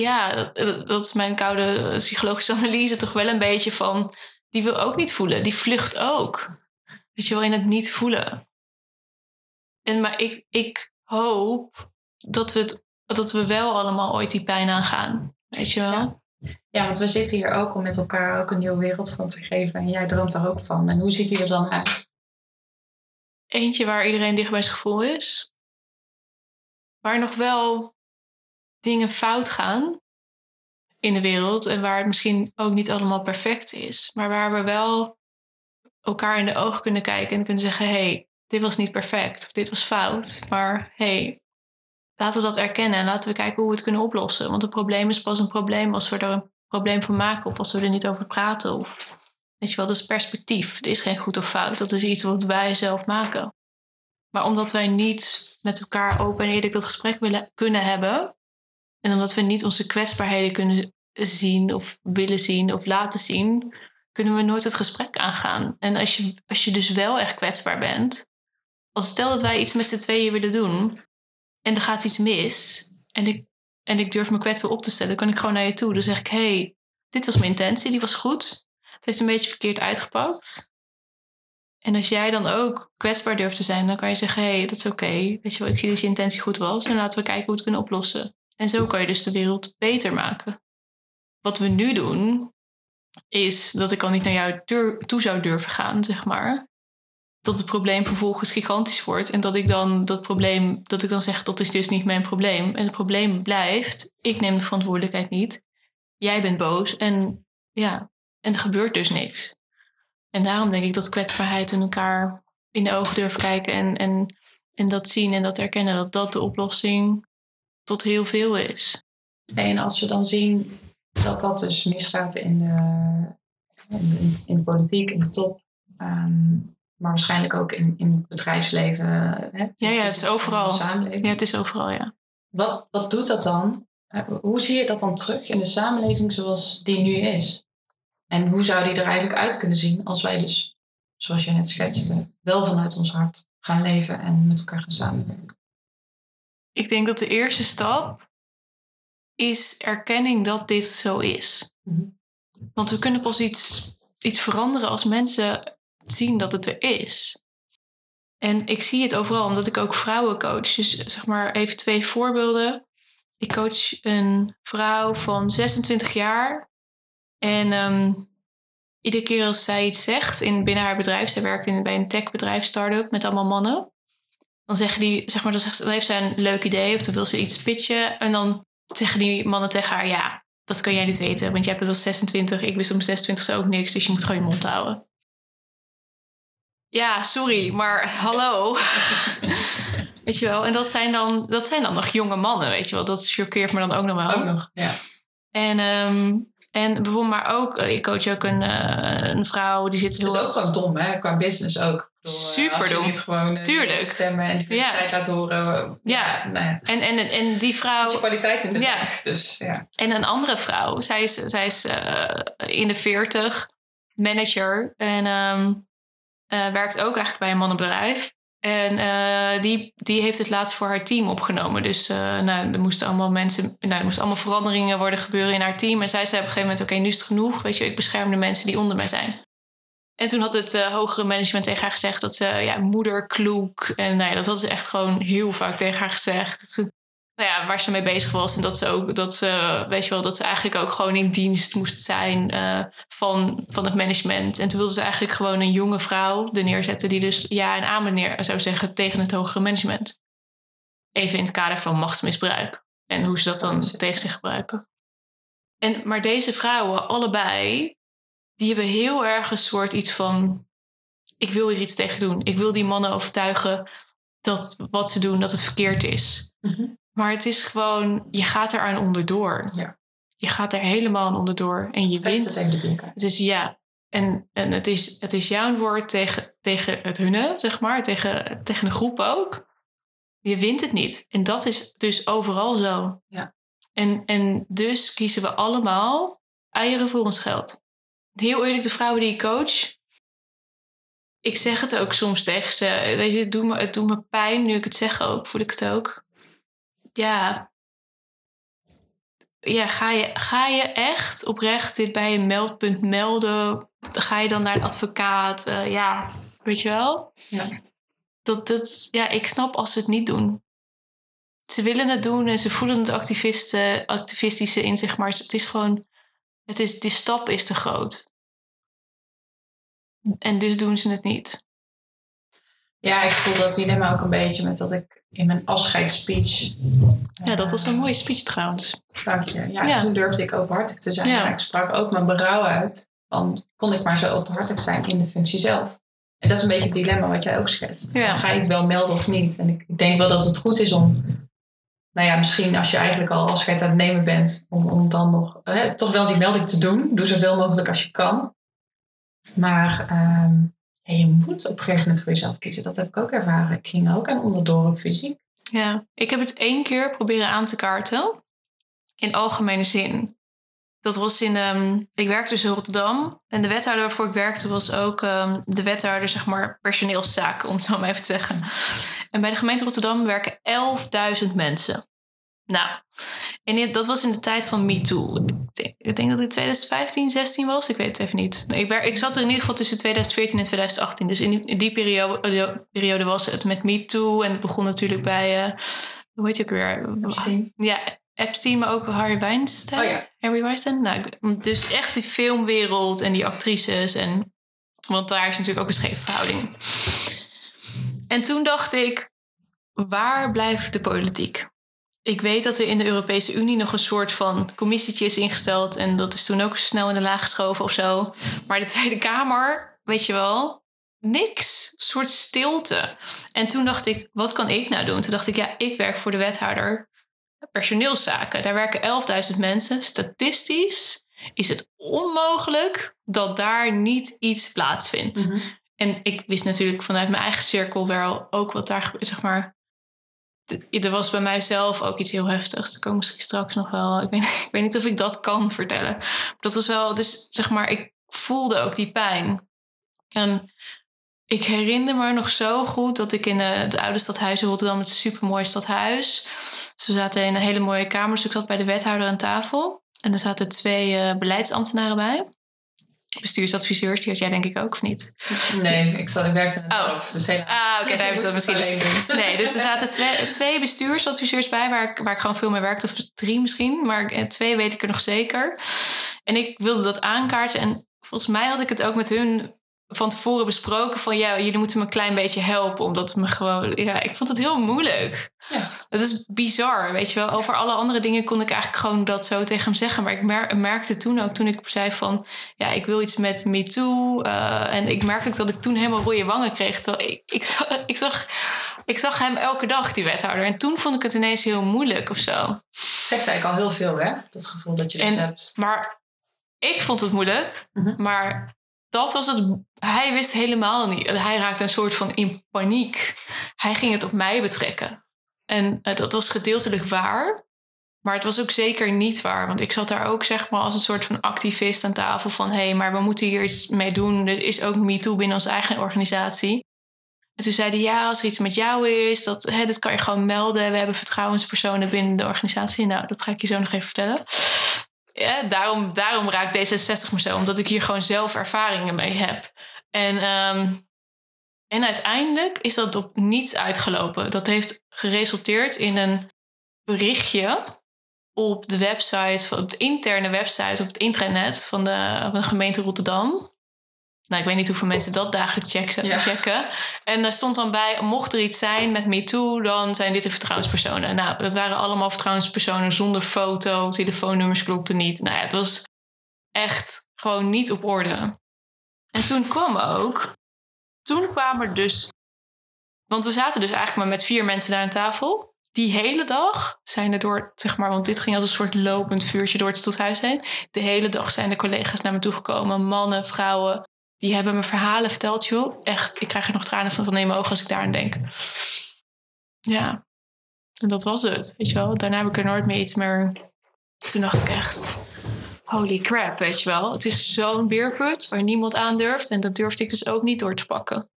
Ja, dat, dat is mijn koude psychologische analyse toch wel een beetje van. Die wil ook niet voelen, die vlucht ook. Weet je wel, in het niet voelen. En maar ik, ik hoop dat we, het, dat we wel allemaal ooit die pijn aangaan. Weet je wel? Ja. Ja, want we zitten hier ook om met elkaar ook een nieuwe wereld vorm te geven. En jij droomt er ook van. En hoe ziet die er dan uit? Eentje waar iedereen dicht bij zijn gevoel is. Waar nog wel dingen fout gaan in de wereld. En waar het misschien ook niet allemaal perfect is. Maar waar we wel elkaar in de ogen kunnen kijken en kunnen zeggen: hé, hey, dit was niet perfect. Of dit was fout. Maar hey, laten we dat erkennen en laten we kijken hoe we het kunnen oplossen. Want een probleem is pas een probleem als we er een probleem van maken of als we er niet over praten. Of weet je wel, dat is perspectief. Er is geen goed of fout. Dat is iets wat wij zelf maken. Maar omdat wij niet met elkaar open en eerlijk dat gesprek willen kunnen hebben. En omdat we niet onze kwetsbaarheden kunnen zien of willen zien of laten zien, kunnen we nooit het gesprek aangaan. En als je, als je dus wel echt kwetsbaar bent, als stel dat wij iets met z'n tweeën willen doen, en er gaat iets mis en ik, en ik durf me kwetsbaar op te stellen, kan ik gewoon naar je toe. Dan zeg ik, hey, dit was mijn intentie, die was goed. Het heeft een beetje verkeerd uitgepakt. En als jij dan ook kwetsbaar durft te zijn, dan kan je zeggen, hey, dat is oké. Weet je wel, ik zie dat je intentie goed was en laten we kijken hoe we het kunnen oplossen. En zo kan je dus de wereld beter maken. Wat we nu doen, is dat ik al niet naar jou toe zou durven gaan, zeg maar dat het probleem vervolgens gigantisch wordt. En dat ik dan dat probleem, dat ik dan zeg, dat is dus niet mijn probleem. En het probleem blijft, ik neem de verantwoordelijkheid niet. Jij bent boos en ja, en er gebeurt dus niks. En daarom denk ik dat kwetsbaarheid en elkaar in de ogen durven kijken en, en, en dat zien en dat erkennen, dat dat de oplossing tot heel veel is. En als we dan zien dat dat dus misgaat in de, in, in de politiek, in de top, um, maar waarschijnlijk ook in, in het bedrijfsleven. Hè? Dus ja, ja, het is overal. Samenleving. Ja, het is overal, ja. Wat, wat doet dat dan? Hoe zie je dat dan terug in de samenleving zoals die nu is? En hoe zou die er eigenlijk uit kunnen zien als wij dus, zoals je net schetste, wel vanuit ons hart gaan leven en met elkaar gaan samenwerken? Ik denk dat de eerste stap is erkenning dat dit zo is. Mm-hmm. Want we kunnen pas iets, iets veranderen als mensen zien dat het er is. En ik zie het overal, omdat ik ook vrouwen coach. Dus zeg maar even twee voorbeelden. Ik coach een vrouw van 26 jaar. En um, iedere keer als zij iets zegt in, binnen haar bedrijf, zij werkt in, bij een techbedrijf, start-up met allemaal mannen. Dan zeggen die, zeg maar, dan, zegt, dan heeft zij een leuk idee of dan wil ze iets pitchen. En dan zeggen die mannen tegen haar: Ja, dat kan jij niet weten, want jij hebt wel 26, ik wist om 26 ook niks, dus je moet gewoon je mond houden. Ja, sorry, maar hallo. weet je wel? En dat zijn, dan, dat zijn dan nog jonge mannen, weet je wel? Dat choqueert me dan ook nog wel. Ook nog, ja. En, um, en bijvoorbeeld, maar ook, ik coach ook een, uh, een vrouw die zit Dat is ook gewoon dom, hè? Qua business ook. Bedoel, Super als je dom. niet gewoon Tuurlijk. stemmen en diversiteit ja. laten horen. Ja. Nou ja. En, en, en die vrouw... Zit je kwaliteit in de ja. dus ja. En een andere vrouw, zij is, zij is uh, in de veertig, manager. En... Um, uh, werkt ook eigenlijk bij een mannenbedrijf. En uh, die, die heeft het laatst voor haar team opgenomen. Dus uh, nou, er moesten allemaal mensen, nou, er moesten allemaal veranderingen worden gebeuren in haar team. En zij zei op een gegeven moment: Oké, nu is het genoeg. Weet je, ik bescherm de mensen die onder mij zijn. En toen had het hogere management tegen haar gezegd dat ze ja, moederkloek. En nou ja, dat hadden ze echt gewoon heel vaak tegen haar gezegd. Dat ze nou ja, waar ze mee bezig was. En dat ze ook, dat ze, weet je wel, dat ze eigenlijk ook gewoon in dienst moest zijn uh, van, van het management. En toen wilde ze eigenlijk gewoon een jonge vrouw er neerzetten die dus ja en amen neer zou zeggen tegen het hogere management. Even in het kader van machtsmisbruik. En hoe ze dat dan tegen zich gebruiken. En, maar deze vrouwen, allebei, die hebben heel erg een soort iets van: ik wil hier iets tegen doen. Ik wil die mannen overtuigen dat wat ze doen, dat het verkeerd is. Mm maar het is gewoon, je gaat er aan onderdoor. Ja. Je gaat er helemaal aan onderdoor en je wint. Het is ja. En, en het, is, het is jouw woord tegen, tegen het hunne, zeg maar, tegen, tegen de groep ook. Je wint het niet. En dat is dus overal zo. Ja. En, en dus kiezen we allemaal eieren voor ons geld. Heel eerlijk, de vrouwen die ik coach, ik zeg het ook soms tegen ze. Weet je, het doet me, het doet me pijn nu ik het zeg ook, voel ik het ook ja, ja ga, je, ga je echt oprecht dit bij een meldpunt melden? Ga je dan naar een advocaat? Uh, ja, weet je wel? Ja. Dat, dat, ja, ik snap als ze het niet doen. Ze willen het doen en ze voelen het activisten, activistische in zich, maar het is gewoon, het is, die stap is te groot. En dus doen ze het niet. Ja, ik voel dat dilemma ook een beetje met dat ik in mijn afscheidsspeech. Ja, dat was een mooie speech trouwens. Dank je. Ja, toen durfde ik openhartig te zijn. Ja. ik sprak ook mijn berouw uit. Van, kon ik maar zo openhartig zijn in de functie zelf? En dat is een beetje het dilemma wat jij ook schetst. Ga je het wel melden of niet? En ik denk wel dat het goed is om, nou ja, misschien als je eigenlijk al afscheid aan het nemen bent, om, om dan nog toch wel die melding te doen. Doe zoveel mogelijk als je kan. Maar ehm, en je moet op een gegeven moment voor jezelf kiezen. Dat heb ik ook ervaren. Ik ging ook aan onderdoor op fysiek. Ja, ik heb het één keer proberen aan te kaarten. In algemene zin. Dat was in, um, ik werkte dus in Rotterdam. En de wethouder waarvoor ik werkte was ook um, de wethouder, zeg maar, personeelszaken, om het zo maar even te zeggen. En bij de gemeente Rotterdam werken 11.000 mensen. Nou, en dat was in de tijd van MeToo. Ik denk, ik denk dat het 2015, 16 was. Ik weet het even niet. Ik, ik zat er in ieder geval tussen 2014 en 2018. Dus in die, in die periode, periode, was het met MeToo. En het begon natuurlijk bij, uh, hoe heet je ook weer? Epstein. Ja, Epstein, maar ook Harry Weinstein. Oh ja. Harry Weinstein. Nou, dus echt die filmwereld en die actrices. En, want daar is natuurlijk ook een scheve verhouding. En toen dacht ik, waar blijft de politiek? Ik weet dat er in de Europese Unie nog een soort van commissietje is ingesteld. En dat is toen ook snel in de laag geschoven of zo. Maar de Tweede Kamer, weet je wel, niks. Een soort stilte. En toen dacht ik, wat kan ik nou doen? Toen dacht ik, ja, ik werk voor de wethouder personeelszaken. Daar werken 11.000 mensen. Statistisch is het onmogelijk dat daar niet iets plaatsvindt. Mhm. En ik wist natuurlijk vanuit mijn eigen cirkel wel ook wat daar zeg maar er was bij mijzelf ook iets heel heftigs. Kan misschien straks nog wel. Ik weet, ik weet niet of ik dat kan vertellen. Dat was wel, dus zeg maar, ik voelde ook die pijn. En ik herinner me nog zo goed dat ik in het oude stadhuis in Rotterdam, het supermooi stadhuis. Dus we zaten in een hele mooie kamer. Dus ik zat bij de wethouder aan tafel. En er zaten twee uh, beleidsambtenaren bij bestuursadviseurs, die had jij denk ik ook, of niet? Nee, ik, zat, ik werkte in het oh. Dus ah, oké, daar hebben ze dat misschien doen. Nee, dus er zaten twee, twee bestuursadviseurs bij, waar ik, waar ik gewoon veel mee werkte. Of drie misschien, maar eh, twee weet ik er nog zeker. En ik wilde dat aankaarten. En volgens mij had ik het ook met hun van tevoren besproken van ja, jullie moeten me een klein beetje helpen. Omdat me gewoon, ja, ik vond het heel moeilijk. Ja. Het is bizar, weet je wel. Over alle andere dingen kon ik eigenlijk gewoon dat zo tegen hem zeggen. Maar ik merkte toen ook, toen ik zei van ja, ik wil iets met me too. Uh, en ik merkte ook dat ik toen helemaal rode wangen kreeg. Terwijl ik, ik, zag, ik, zag, ik zag hem elke dag, die wethouder. En toen vond ik het ineens heel moeilijk of zo. Zegt eigenlijk al heel veel, hè? Dat gevoel dat je dus hebt. Maar ik vond het moeilijk. Mhm. Maar dat was het. Hij wist helemaal niet. Hij raakte een soort van in paniek. Hij ging het op mij betrekken. En uh, dat was gedeeltelijk waar. Maar het was ook zeker niet waar. Want ik zat daar ook zeg maar als een soort van activist aan tafel van... hé, hey, maar we moeten hier iets mee doen. Er is ook MeToo binnen onze eigen organisatie. En toen zeiden ja, als er iets met jou is, dat, hè, dat kan je gewoon melden. We hebben vertrouwenspersonen binnen de organisatie. Nou, dat ga ik je zo nog even vertellen daarom, daarom raakt D66 me zo, omdat ik hier gewoon zelf ervaringen mee heb. En, um, en uiteindelijk is dat op niets uitgelopen. Dat heeft geresulteerd in een berichtje op de website, op de interne website, op het intranet van de, van de gemeente Rotterdam. Nou, ik weet niet hoeveel mensen dat dagelijks checken. Ja. checken. En daar stond dan bij, mocht er iets zijn met MeToo, dan zijn dit de vertrouwenspersonen. Nou, dat waren allemaal vertrouwenspersonen zonder foto, telefoonnummers klopten niet. Nou ja, het was echt gewoon niet op orde. En toen kwam ook, toen kwamen er dus, want we zaten dus eigenlijk maar met vier mensen daar aan tafel. Die hele dag zijn er door, zeg maar, want dit ging als een soort lopend vuurtje door het stoethuis heen. De hele dag zijn de collega's naar me toegekomen, mannen, vrouwen. Die hebben me verhalen verteld, joh. Echt, ik krijg er nog tranen van, van in mijn ogen als ik daaraan denk. Ja, en dat was het, weet je wel. Daarna heb ik er nooit meer iets meer... Toen dacht ik echt, holy crap, weet je wel. Het is zo'n beerput waar niemand aan durft. En dat durfde ik dus ook niet door te pakken.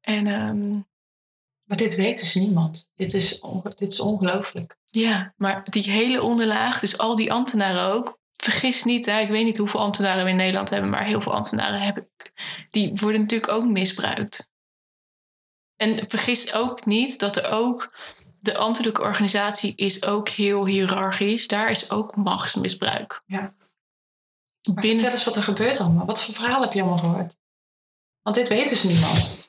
En ehm, Maar dit weet dus niemand. Dit is, dit is ongelooflijk. ja, maar die hele onderlaag, dus al die ambtenaren ook. Vergis niet, hè, ik weet niet hoeveel ambtenaren we in Nederland hebben, maar heel veel ambtenaren hebben, die worden natuurlijk ook misbruikt. En vergis ook niet dat er ook, de ambtelijke organisatie is ook heel hiërarchisch. Daar is ook machtsmisbruik. Ja. Maar Binnen, Vertel eens wat er gebeurt allemaal. Wat voor verhaal heb je allemaal gehoord? Want dit weet dus niemand.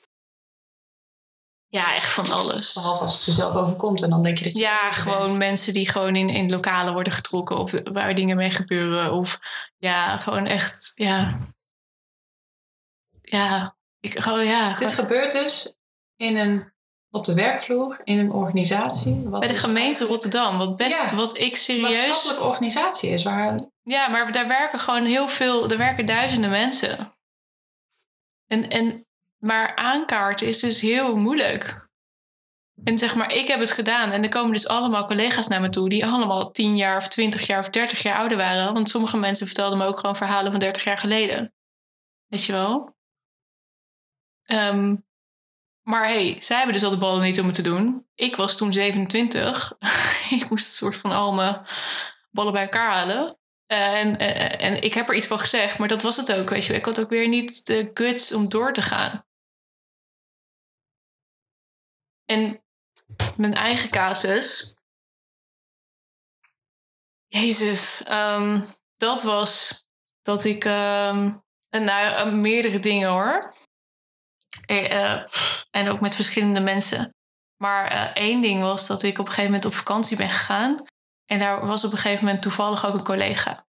Ja, echt van alles. Behalve als het ze zelf overkomt. En dan denk je dat je... Ja, gewoon bent. mensen die gewoon in, in lokalen worden getrokken of waar dingen mee gebeuren. Of ja, gewoon echt, ja. Ja, ik gewoon, ja. Dit gewoon- gebeurt dus in een, op de werkvloer, in een organisatie. Wat bij de dus gemeente Rotterdam, wat best, Ja. wat ik een serieus. maatschappelijke organisatie is. Waar, Ja, maar daar werken gewoon heel veel, er werken duizenden mensen. En, en, maar aankaarten is dus heel moeilijk. En zeg maar, ik heb het gedaan. En er komen dus allemaal collega's naar me toe... die allemaal 10 jaar of 20 jaar of 30 jaar ouder waren. Want sommige mensen vertelden me ook gewoon verhalen van 30 jaar geleden. Weet je wel? Ehm, maar hey, zij hebben dus al de ballen niet om het te doen. Ik was toen 27. ik moest een soort van al mijn ballen bij elkaar halen. En, eh, en ik heb er iets van gezegd, maar dat was het ook. Weet je. Ik had ook weer niet de guts om door te gaan. En mijn eigen casus. Jezus, ehm, dat was dat ik. en nou, eh, meerdere dingen hoor. Eh, eh, en ook met verschillende mensen. Maar één ding was dat ik op een gegeven moment op vakantie ben gegaan. En daar was op een gegeven moment toevallig ook een collega.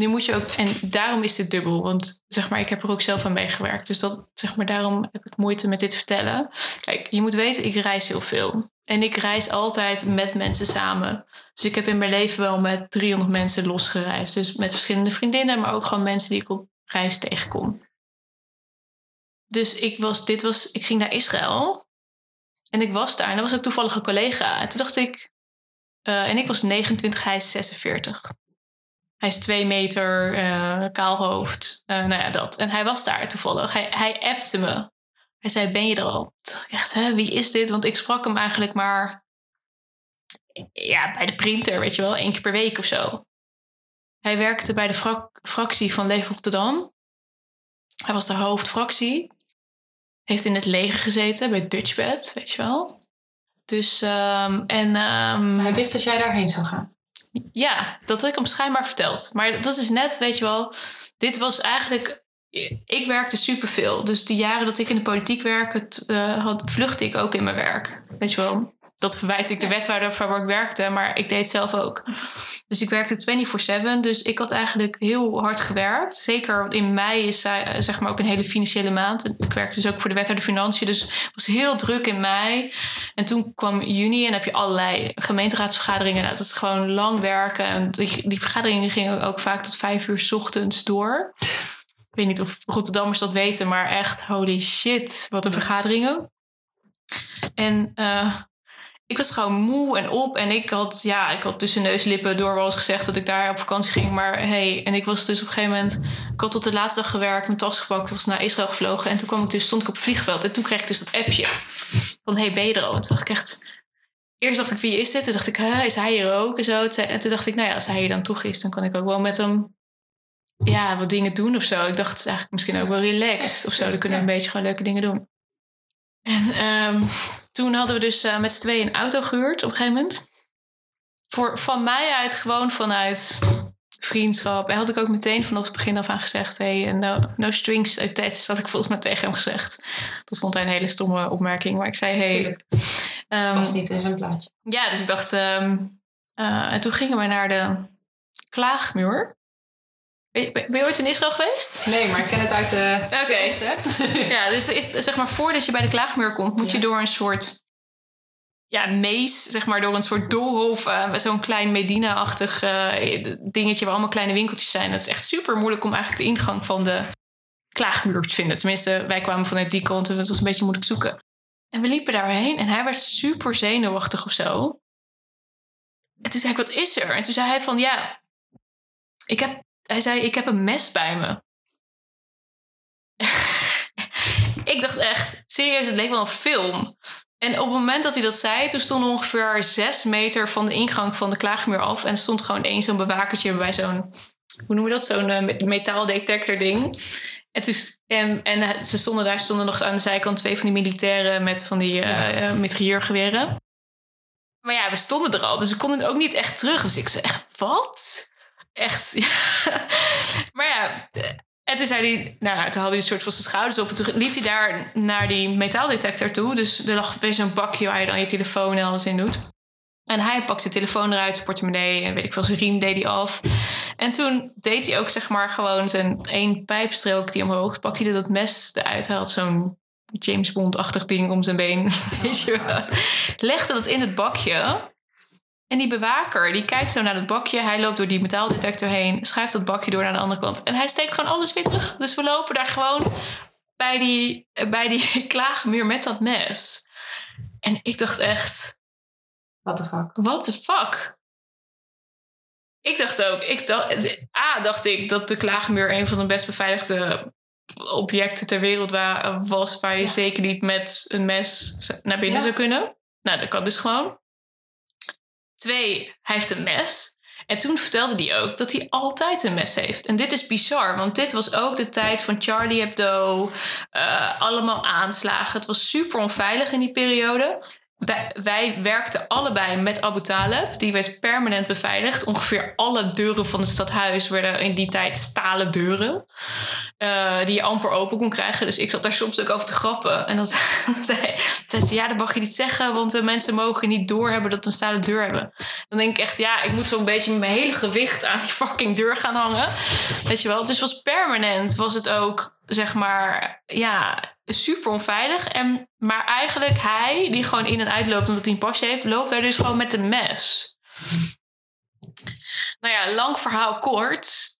Nu moet je ook, en daarom is dit dubbel, want zeg maar, ik heb er ook zelf aan meegewerkt. Dus dat, zeg maar, daarom heb ik moeite met dit vertellen. Kijk, je moet weten, ik reis heel veel. En ik reis altijd met mensen samen. Dus ik heb in mijn leven wel met 300 mensen losgereisd. Dus met verschillende vriendinnen, maar ook gewoon mensen die ik op reis tegenkom. Dus ik, was, dit was, ik ging naar Israël. En ik was daar en dat was ook toevallig een collega. En toen dacht ik, eh, en ik was 29, hij is 46. Hij is twee meter, eh kaal hoofd. Eh, nou ja, dat. En hij was daar toevallig. Hij, hij appte me. Hij zei, ben je er al? Ik Echt, hè? Wie is dit? Want ik sprak hem eigenlijk maar... Ja, bij de printer, weet je wel. één keer per week of zo. Hij werkte bij de fractie van Leef Rotterdam. Hij was de hoofdfractie. Heeft in het leger gezeten bij Dutchbed, weet je wel. Dus, ehm, en... ehm, hij wist dat jij daarheen zou gaan. Ja, dat had ik hem schijnbaar verteld. Maar dat is net, weet je wel, dit was eigenlijk. Ik werkte superveel. Dus die jaren dat ik in de politiek werkte, eh, had, vluchtte ik ook in mijn werk. Weet je wel, dat verwijt ik de wethouder van waar ik werkte, maar ik deed het zelf ook. Dus ik werkte 24-7. Dus ik had eigenlijk heel hard gewerkt. Zeker in mei is eh, zeg maar ook een hele financiële maand. Ik werkte dus ook voor de wethouder Financiën. Dus het was heel druk in mei. En toen kwam juni en heb je allerlei gemeenteraadsvergaderingen. Nou, dat is gewoon lang werken. En die, die vergaderingen gingen ook vaak tot vijf uur 's ochtends door. Ik weet niet of Rotterdammers dat weten, maar echt holy shit, wat een vergaderingen. En eh, ik was gewoon moe en op. En ik had, ja, ik had tussen neus en lippen door wel eens gezegd dat ik daar op vakantie ging. Maar hey, en ik was dus op een gegeven moment... Ik had tot de laatste dag gewerkt, mijn tas gepakt, was naar Israël gevlogen. En toen kwam ik dus, stond ik op het vliegveld. En toen kreeg ik dus dat appje van hey, ben je er al? En toen dacht ik echt... Eerst dacht ik, wie is dit? Toen dacht ik, huh, is hij hier ook? En, zo. En toen dacht ik, nou ja, als hij hier dan toch is... dan kan ik ook wel met hem ja, wat dingen doen of zo. Ik dacht, het is eigenlijk misschien ook wel relaxed of zo. Dan kunnen we een beetje gewoon leuke dingen doen. En ehm, toen hadden we dus eh, met z'n tweeën een auto gehuurd op een gegeven moment. voor, van mij uit gewoon vanuit vriendschap. En had ik ook meteen vanaf het begin af aan gezegd: hey, no, no strings attached, had ik volgens mij tegen hem gezegd. Dat vond hij een hele stomme opmerking. Maar ik zei: hey. Ehm, was niet in zijn plaatje. ja, dus ik dacht. ehm, eh, en toen gingen we naar de klaagmuur. Ben je, ben je ooit in Israël geweest? Nee, maar ik ken het uit de Oké. Ja, dus is, zeg maar voordat je bij de klaagmuur komt, moet je door een soort ja, mees, zeg maar door een soort doolhof, met zo'n klein Medina-achtig eh, dingetje waar allemaal kleine winkeltjes zijn. Dat is echt super moeilijk om eigenlijk de ingang van de klaagmuur te vinden. Tenminste, wij kwamen vanuit die kant en het was een beetje moeilijk zoeken. En we liepen daarheen en hij werd super zenuwachtig of zo. En toen zei ik, wat is er? En toen zei hij van, ja, ik heb, hij zei, ik heb een mes bij me. ik dacht echt, serieus, het leek wel een film. En op het moment dat hij dat zei, toen stonden we ongeveer zes meter van de ingang van de klaagmuur af. En stond gewoon één zo'n bewakertje bij zo'n, hoe noemen we dat? Zo'n eh, met- metaaldetector ding. En, toen, en, en eh, ze stonden daar, stonden nog aan de zijkant twee van die militairen met van die mitrailleurgeweren. Maar ja, we stonden er al, dus we konden ook niet echt terug. Dus ik zei echt, wat? Echt. Maar ja, en toen zei hij, nou, toen had hij een soort van zijn schouders op. En toen liep hij daar naar die metaaldetector toe. Dus er lag weer zo'n bakje waar je dan je telefoon en alles in doet. En hij pakt zijn telefoon eruit, zijn portemonnee en weet ik veel, zijn riem deed hij af. En toen deed hij ook zeg maar gewoon zijn één pijpstrook die omhoog. Pakte hij dat mes eruit. Hij had zo'n James Bond-achtig ding om zijn been. Weet je wel. Legde dat in het bakje. En die bewaker, die kijkt zo naar dat bakje. Hij loopt door die metaaldetector heen. Schuift dat bakje door naar de andere kant. En hij steekt gewoon alles weer terug. Dus we lopen daar gewoon bij die, bij die klaagmuur met dat mes. En ik dacht echt... What the fuck? What the fuck? Ik dacht ook, ik dacht, A, dacht ik dat de klaagmuur een van de best beveiligde objecten ter wereld wa- was, waar je Ja. zeker niet met een mes naar binnen Ja. zou kunnen. Nou, dat kan dus gewoon. Twee, hij heeft een mes. En toen vertelde hij ook dat hij altijd een mes heeft. En dit is bizar, want dit was ook de tijd van Charlie Hebdo. eh, allemaal aanslagen. Het was super onveilig in die periode. Wij, werkten allebei met Abu Talib. Die werd permanent beveiligd. Ongeveer alle deuren van het stadhuis werden in die tijd stalen deuren. eh, die je amper open kon krijgen. Dus ik zat daar soms ook over te grappen. En dan zei, zei ze, ja, dat mag je niet zeggen. Want de mensen mogen niet doorhebben dat we een stalen deur hebben. Dan denk ik echt, ja, ik moet zo'n beetje mijn hele gewicht aan die fucking deur gaan hangen. Weet je wel? Dus was permanent was het ook, zeg maar, ja, super onveilig. En, maar eigenlijk hij, die gewoon in en uitloopt omdat hij een pasje heeft, loopt daar dus gewoon met een mes. Nou ja, lang verhaal kort.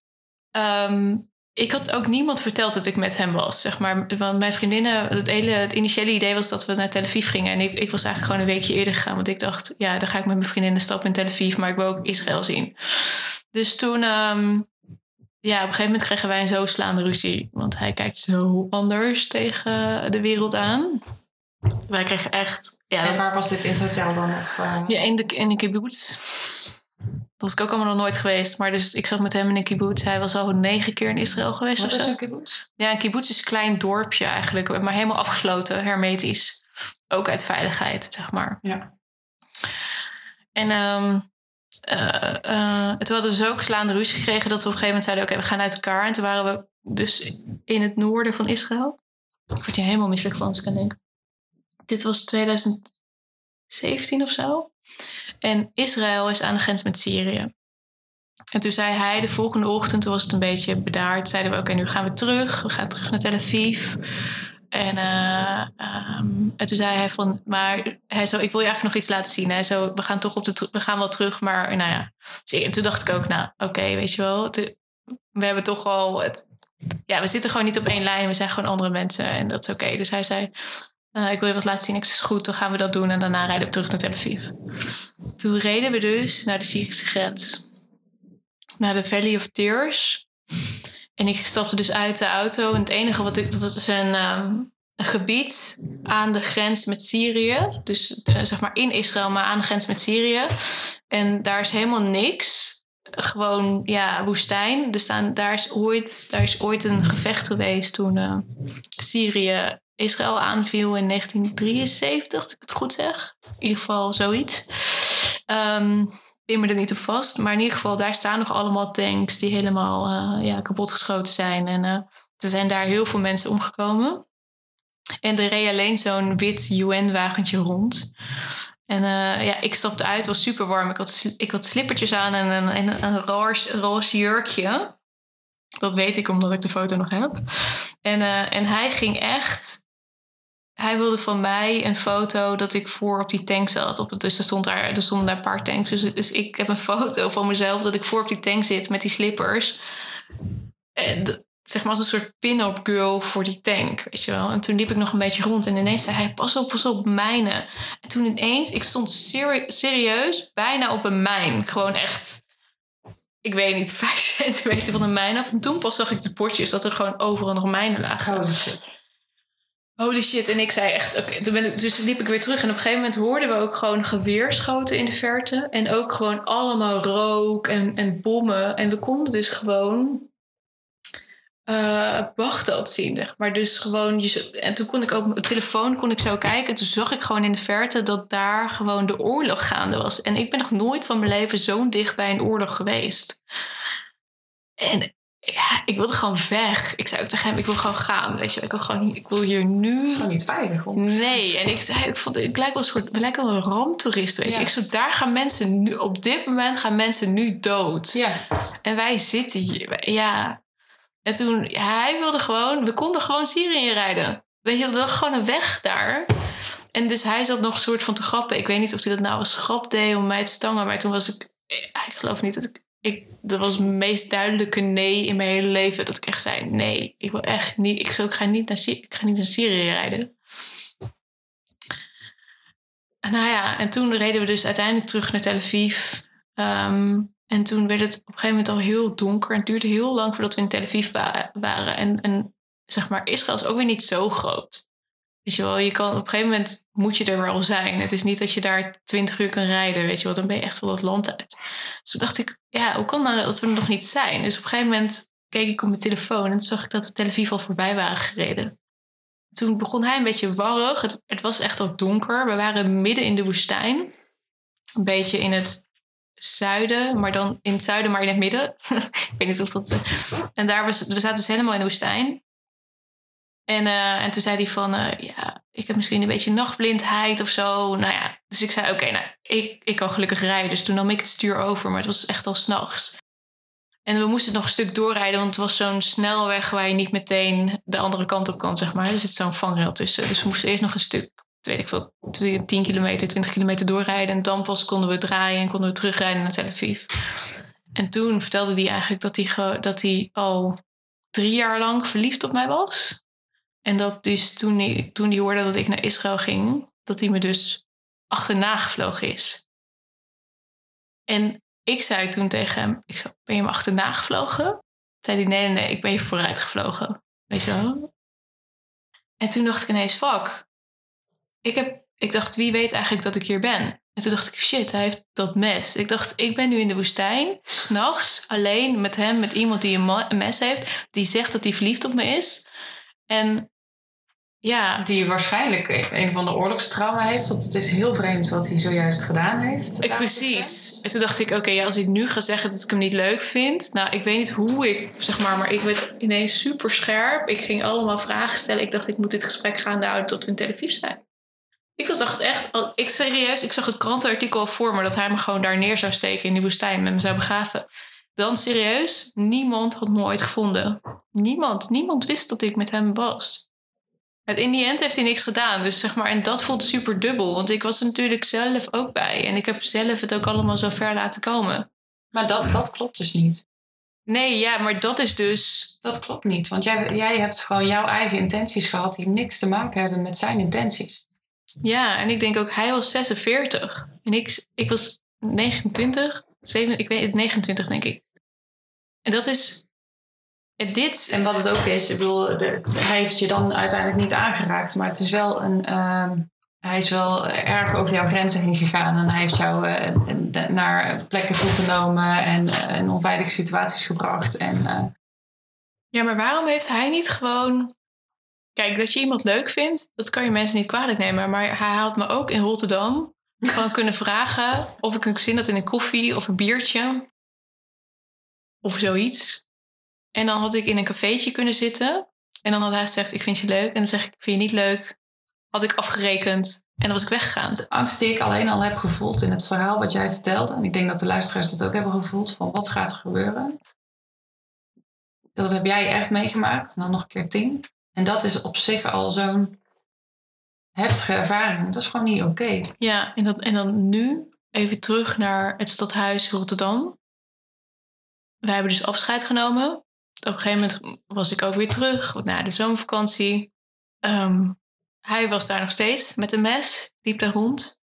Ehm, ik had ook niemand verteld dat ik met hem was. Zeg maar, want mijn vriendinnen, het, hele, het initiële idee was dat we naar Tel Aviv gingen. En ik, ik was eigenlijk gewoon een weekje eerder gegaan. Want ik dacht, ja, dan ga ik met mijn vriendinnen stappen in Tel Aviv. Maar ik wil ook Israël zien. Dus toen, ehm, ja, op een gegeven moment kregen wij een zo slaande ruzie. Want hij kijkt zo anders tegen de wereld aan. Wij kregen echt... Ja, En waar was dit in het hotel dan? Of, eh, ja, in de, in de kibbutz. Dat was ik ook allemaal nog nooit geweest. Maar dus ik zat met hem in een kibbutz. Hij was al negen keer in Israël geweest Wat is zo. een kibbutz? Ja, een kibbutz is een klein dorpje eigenlijk. Maar helemaal afgesloten, hermetisch. Ook uit veiligheid, zeg maar. Ja. En ehm eh, toen hadden we zo ook slaande ruzie gekregen... dat we op een gegeven moment zeiden... oké, we gaan uit elkaar. En toen waren we dus in het noorden van Israël. Ik word hier helemaal misselijk van als ik aan denk. Dit was 2017 of zo. En Israël is aan de grens met Syrië. En toen zei hij de volgende ochtend, toen was het een beetje bedaard, zeiden we: Oké, nu gaan we terug. We gaan terug naar Tel Aviv. En, eh, ehm, en toen zei hij van, maar hij zo, ik wil je eigenlijk nog iets laten zien. Hij zo, we gaan toch op de, we gaan wel terug, maar nou ja. Dus en toen dacht ik ook, nou, oké, weet je wel, we hebben toch al, het, ja, we zitten gewoon niet op één lijn. We zijn gewoon andere mensen en dat is oké. Dus hij zei, eh, ik wil je wat laten zien. Ik is goed, dan gaan we dat doen en daarna rijden we terug naar Tel Aviv. Toen reden we dus naar de Syrische grens. Naar de Valley of Tears. En ik stapte dus uit de auto. En het enige wat ik... Dat was een, ehm, een gebied aan de grens met Syrië. Dus eh, zeg maar in Israël, maar aan de grens met Syrië. En daar is helemaal niks. Gewoon, ja, woestijn. Dus staan, daar, is ooit, daar is ooit een gevecht geweest toen eh, Syrië Israël aanviel in 1973, als ik het goed zeg. In ieder geval zoiets. Ehm, pin me er niet op vast. Maar in ieder geval, daar staan nog allemaal tanks die helemaal uh, ja, kapotgeschoten zijn. En uh, er zijn daar heel veel mensen omgekomen. En er reed alleen zo'n wit UN-wagentje rond. En uh, ja, ik stapte uit, het was super warm. Ik had, ik had slippertjes aan en een, een, roze, roze jurkje. Dat weet ik omdat ik de foto nog heb. En, en hij ging echt. Hij wilde van mij een foto dat ik voor op die tank zat. Op, dus er, stond daar, er stonden daar een paar tanks. Dus, dus ik heb een foto van mezelf dat ik voor op die tank zit met die slippers. En zeg maar als een soort pin-up girl voor die tank, weet je wel. En toen liep ik nog een beetje rond en ineens zei hij, pas op, pas op, mijnen. En toen ineens, ik stond seri serieus bijna op een mijn. Gewoon echt, ik weet niet, vijf centimeter van een mijn af. En toen pas zag ik de bordjes dat er gewoon overal nog mijnen lagen. Shit. Holy shit. En ik zei echt, toen dus liep ik weer terug. En op een gegeven moment hoorden we ook gewoon geweerschoten in de verte. En ook gewoon allemaal rook en, en bommen. En we konden dus gewoon uh, Bagdad zien. Zeg maar dus gewoon, en toen kon ik ook op telefoon kon ik zo kijken. En toen zag ik gewoon in de verte dat daar gewoon de oorlog gaande was. En ik ben nog nooit van mijn leven zo dicht bij een oorlog geweest. En ja, ik wilde gewoon weg. Ik zei ook tegen hem, ik wil gewoon gaan. Weet je, ik wil gewoon, ik wil hier nu. Gewoon niet veilig. Om. Nee, en ik zei, ik vond, ik lijk wel een soort, we lijken wel een ramptoerist. Weet je, ja. ik zo, daar gaan mensen nu, op dit moment gaan mensen nu dood. Ja. En wij zitten hier. Ja, en toen, hij wilde gewoon, we konden gewoon Syrië rijden. Weet je, er lag gewoon een weg daar. En dus hij zat nog een soort van te grappen. Ik weet niet of hij dat nou als grap deed om mij te stangen. Maar toen was ik, ik geloof niet dat ik, ik dat was het meest duidelijke nee in mijn hele leven. Dat ik echt zei, nee, ik wil echt niet, ik, zou, ik, ga, niet naar, ik ga niet naar Syrië rijden. En nou ja, en toen reden we dus uiteindelijk terug naar Tel Aviv. Um, en toen werd het op een gegeven moment al heel donker. En het duurde heel lang voordat we in Tel Aviv waren. En, en zeg maar, Israël is ook weer niet zo groot. Weet je wel, je kan, op een gegeven moment moet je er wel zijn. Het is niet dat je daar twintig uur kan rijden, weet je wel. Dan ben je echt wel het land uit. Dus toen dacht ik, ja, hoe kan nou dat we er nog niet zijn? Dus op een gegeven moment keek ik op mijn telefoon en toen zag ik dat de Tel Aviv al voorbij waren gereden. Toen begon hij een beetje warrig. Het, het was echt al donker. We waren midden in de woestijn. Een beetje in het zuiden, maar dan in het zuiden, maar in het midden. ik weet niet of dat. En daar was, we zaten dus helemaal in de woestijn. En, uh, en toen zei hij van, uh, ja, ik heb misschien een beetje nachtblindheid of zo. Nou ja, dus ik zei, oké, nou, ik, ik kan gelukkig rijden. Dus toen nam ik het stuur over, maar het was echt al s'nachts. En we moesten nog een stuk doorrijden, want het was zo'n snelweg waar je niet meteen de andere kant op kan, zeg maar. Er zit zo'n vangrail tussen. Dus we moesten eerst nog een stuk weet ik veel, 10 kilometer, 20 kilometer doorrijden. En dan pas konden we draaien en konden we terugrijden naar Tel Aviv. En toen vertelde hij eigenlijk dat hij, dat hij al drie jaar lang verliefd op mij was. En dat dus toen hij, toen hij hoorde dat ik naar Israël ging, dat hij me dus achterna gevlogen is. En ik zei toen tegen hem, ik zei, ben je me achterna gevlogen? Toen zei hij, nee, nee, nee, ik ben je vooruit gevlogen. Weet je wel? En toen dacht ik ineens, fuck, ik, heb, ik dacht, wie weet eigenlijk dat ik hier ben? En toen dacht ik, shit, hij heeft dat mes. Ik dacht, ik ben nu in de woestijn, s'nachts, alleen met hem, met iemand die een, mes heeft, die zegt dat hij verliefd op me is. En ja. Die waarschijnlijk een van de oorlogstrauma heeft. Dat het is heel vreemd wat hij zojuist gedaan heeft. Ik, precies. En toen dacht ik, oké, ja, als ik nu ga zeggen dat ik hem niet leuk vind. Nou, ik weet niet hoe ik, zeg maar, maar ik werd ineens super scherp. Ik ging allemaal vragen stellen. Ik dacht, ik moet dit gesprek gaan houden tot we in televisie zijn. Ik was dacht echt, ik serieus, ik zag het krantenartikel voor me dat hij me gewoon daar neer zou steken in die woestijn en me zou begraven. Dan serieus, niemand had me ooit gevonden. Niemand, niemand wist dat ik met hem was. In die end heeft hij niks gedaan. Dus zeg maar, en dat voelt super dubbel. Want ik was er natuurlijk zelf ook bij. En ik heb zelf het ook allemaal zo ver laten komen. Maar dat, dat klopt dus niet. Nee, ja, maar dat is dus. Dat klopt niet. Want jij, jij hebt gewoon jouw eigen intenties gehad die niks te maken hebben met zijn intenties. Ja, en ik denk ook, hij was 46. En ik, ik was 29, 7, ik weet het, 29 denk ik. En dat is dit. En wat het ook is, ik bedoel, hij heeft je dan uiteindelijk niet aangeraakt, maar het is wel een. Uh, hij is wel erg over jouw grenzen heen gegaan en hij heeft jou uh, naar plekken toegenomen en uh, in onveilige situaties gebracht. En. Ja, maar waarom heeft hij niet gewoon Kijk, dat je iemand leuk vindt, dat kan je mensen niet kwalijk nemen. Maar hij haalt me ook in Rotterdam Gewoon kunnen vragen of ik een zin had in een koffie of een biertje. Of zoiets. En dan had ik in een cafeetje kunnen zitten. En dan had hij gezegd, ik vind je leuk. En dan zeg ik, ik vind je niet leuk. Had ik afgerekend. En dan was ik weggegaan. De angst die ik alleen al heb gevoeld in het verhaal wat jij vertelt. En ik denk dat de luisteraars dat ook hebben gevoeld. Van wat gaat er gebeuren? Dat heb jij echt meegemaakt. En dan nog een keer tien. En dat is op zich al zo'n heftige ervaring. Dat is gewoon niet oké. Ja, en, dat, en dan nu even terug naar het stadhuis Rotterdam. Wij hebben dus afscheid genomen. Op een gegeven moment was ik ook weer terug na de zomervakantie. Ehm, hij was daar nog steeds met een mes, liep daar rond.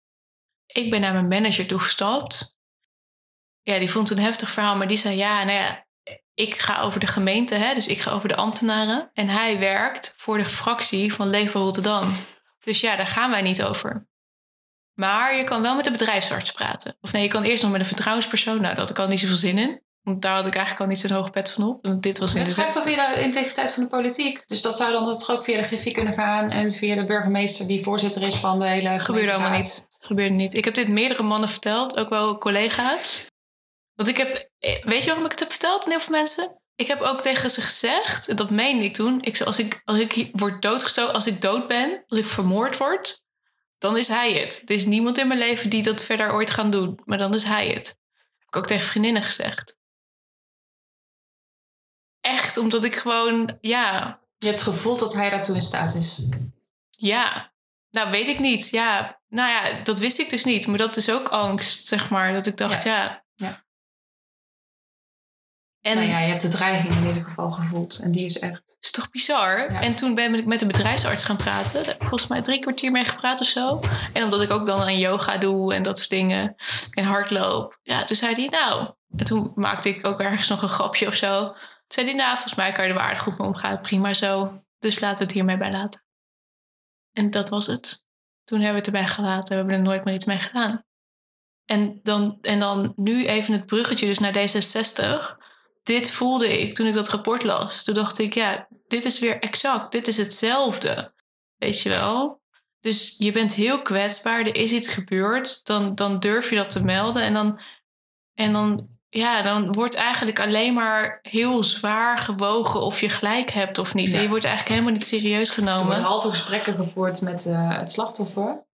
Ik ben naar mijn manager toegestapt. Ja, die vond het een heftig verhaal, maar die zei: Ja, nou ja, ik ga over de gemeente, hè, dus ik ga over de ambtenaren. En hij werkt voor de fractie van Leven Rotterdam. Dus ja, daar gaan wij niet over. Maar je kan wel met de bedrijfsarts praten. Of nee, je kan eerst nog met een vertrouwenspersoon. Nou, daar had ik al niet zoveel zin in. Want daar had ik eigenlijk al niet zo'n hoge pet van op. Want dit was in de gaat toch via de integriteit van de politiek? Dus dat zou dan toch ook via de griffie kunnen gaan. En via de burgemeester die voorzitter is van de hele Gebeurde allemaal gemeenteraad. niet. Gebeurde niet. Ik heb dit meerdere mannen verteld, ook wel collega's. Want ik heb, weet je waarom ik het heb verteld aan heel veel mensen? Ik heb ook tegen ze gezegd, dat meende ik toen. Ik zei, als ik, als ik word doodgestoken, als ik dood ben, als ik vermoord word, dan is hij het. Er is niemand in mijn leven die dat verder ooit gaat doen, maar dan is hij het. Heb ik ook tegen vriendinnen gezegd. Echt, omdat ik gewoon, ja, Je hebt gevoeld dat hij daartoe in staat is. ja, nou weet ik niet. Ja, nou ja, dat wist ik dus niet. Maar dat is ook angst, zeg maar. Dat ik dacht, ja. Ja. En nou ja, je hebt de dreiging in ieder geval gevoeld. En die is echt... is toch bizar? Ja. En toen ben ik met de bedrijfsarts gaan praten. Daar heb ik volgens mij drie kwartier mee gepraat of zo. En omdat ik ook dan aan yoga doe en dat soort dingen. En hardloop. Ja, toen zei hij, nou... En toen maakte ik ook ergens nog een grapje of zo. Zei hij, nou, volgens mij kan je er waardig goed mee omgaan. Prima zo. Dus laten we het hiermee bij laten. En dat was het. Toen hebben we het erbij gelaten. We hebben er nooit meer iets mee gedaan. En dan, en dan nu even het bruggetje dus naar D66. Dit voelde ik toen ik dat rapport las. Toen dacht ik, ja, dit is weer exact. Dit is hetzelfde. Weet je wel? Dus je bent heel kwetsbaar. Er is iets gebeurd. Dan, dan durf je dat te melden. En dan, en dan, ja, dan wordt eigenlijk alleen maar heel zwaar gewogen of je gelijk hebt of niet. Ja. En je wordt eigenlijk helemaal niet serieus Er genomen. worden halve gesprekken gevoerd met eh, het slachtoffer.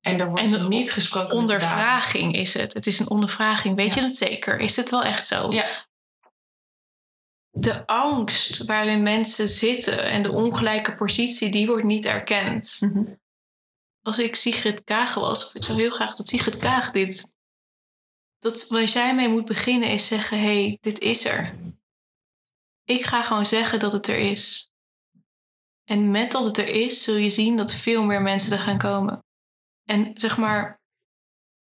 En er wordt En niet gesproken. Ondervraging is het. Het is een ondervraging. Weet Ja. je het zeker? Is dit wel echt zo? Ja. De angst waarin mensen zitten en de ongelijke positie, die wordt niet erkend. Mhm. Als ik Sigrid Kaag was, ik zou heel graag dat Sigrid Kaag dit... Dat waar jij mee moet beginnen is zeggen, hé, hey, dit is er. Ik ga gewoon zeggen dat het er is. En met dat het er is, zul je zien dat veel meer mensen er gaan komen. En zeg maar,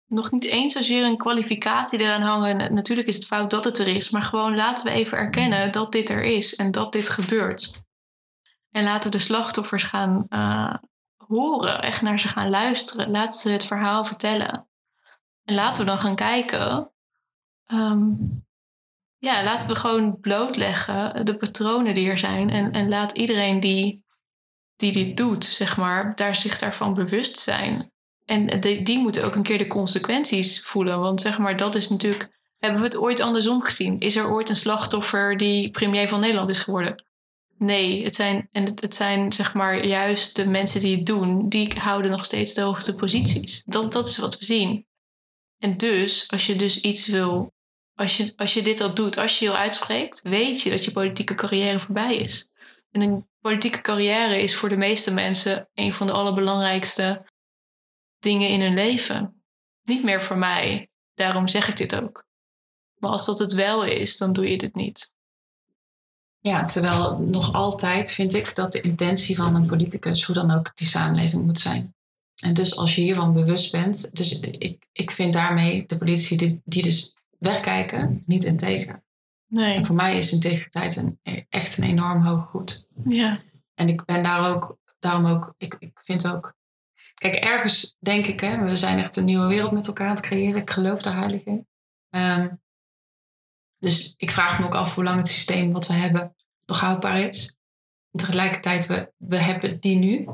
nog niet eens zozeer een kwalificatie eraan hangen. Natuurlijk is het fout dat het er is, maar gewoon laten we even erkennen dat dit er is en dat dit gebeurt. En laten de slachtoffers gaan eh, horen, echt naar ze gaan luisteren. Laten ze het verhaal vertellen. En laten we dan gaan kijken. ehm, ja, laten we gewoon blootleggen de patronen die er zijn. En, en laat iedereen die, die dit doet, zeg maar, daar zich daarvan bewust zijn. En die, die moeten ook een keer de consequenties voelen. Want zeg maar, dat is natuurlijk. Hebben we het ooit andersom gezien? Is er ooit een slachtoffer die premier van Nederland is geworden? Nee, het zijn, en het, zijn zeg maar juist de mensen die het doen, die houden nog steeds de hoogste posities. Dat, dat is wat we zien. En dus, als je dus iets wil, als je, als je dit al doet, als je je uitspreekt, weet je dat je politieke carrière voorbij is. En een politieke carrière is voor de meeste mensen een van de allerbelangrijkste dingen in hun leven. Niet meer voor mij. Daarom zeg ik dit ook. Maar als dat het wel is, dan doe je dit niet. Ja, terwijl nog altijd vind ik dat de intentie van een politicus, hoe dan ook, die samenleving moet zijn. En dus als je hiervan bewust bent, dus ik, ik vind daarmee de politici die, die dus wegkijken, niet integer. Nee. En voor mij is integriteit een, echt een enorm hoog goed. Ja. En ik ben daar ook, daarom ook, ik, ik vind ook, kijk, ergens denk ik, hè, we zijn echt een nieuwe wereld met elkaar aan het creëren. Ik geloof daar heilig in. Ehm, dus ik vraag me ook af hoe lang het systeem wat we hebben nog houdbaar is. En tegelijkertijd, we, we hebben die nu.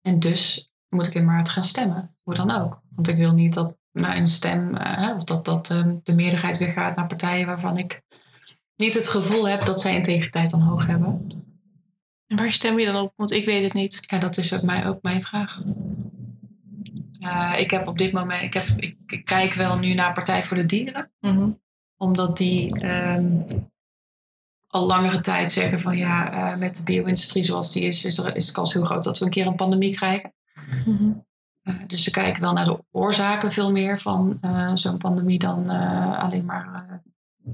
En dus moet ik in maart gaan stemmen. Hoe dan ook. Want ik wil niet dat mijn stem, uh, of dat, dat uh, de meerderheid weer gaat naar partijen waarvan ik niet het gevoel heb dat zij integriteit dan hoog hebben. En waar stem je dan op? Want ik weet het niet. Ja, dat is ook, mij, ook mijn vraag. Uh, ik heb op dit moment, ik, heb, ik, ik, kijk wel nu naar Partij voor de Dieren. Mm -hmm. Omdat die um, al langere tijd zeggen van ja, uh, met de bio-industrie zoals die is, is, er, is de kans heel groot dat we een keer een pandemie krijgen. -hmm. uh, dus ze kijken wel naar de oorzaken veel meer van zo'n pandemie dan alleen maar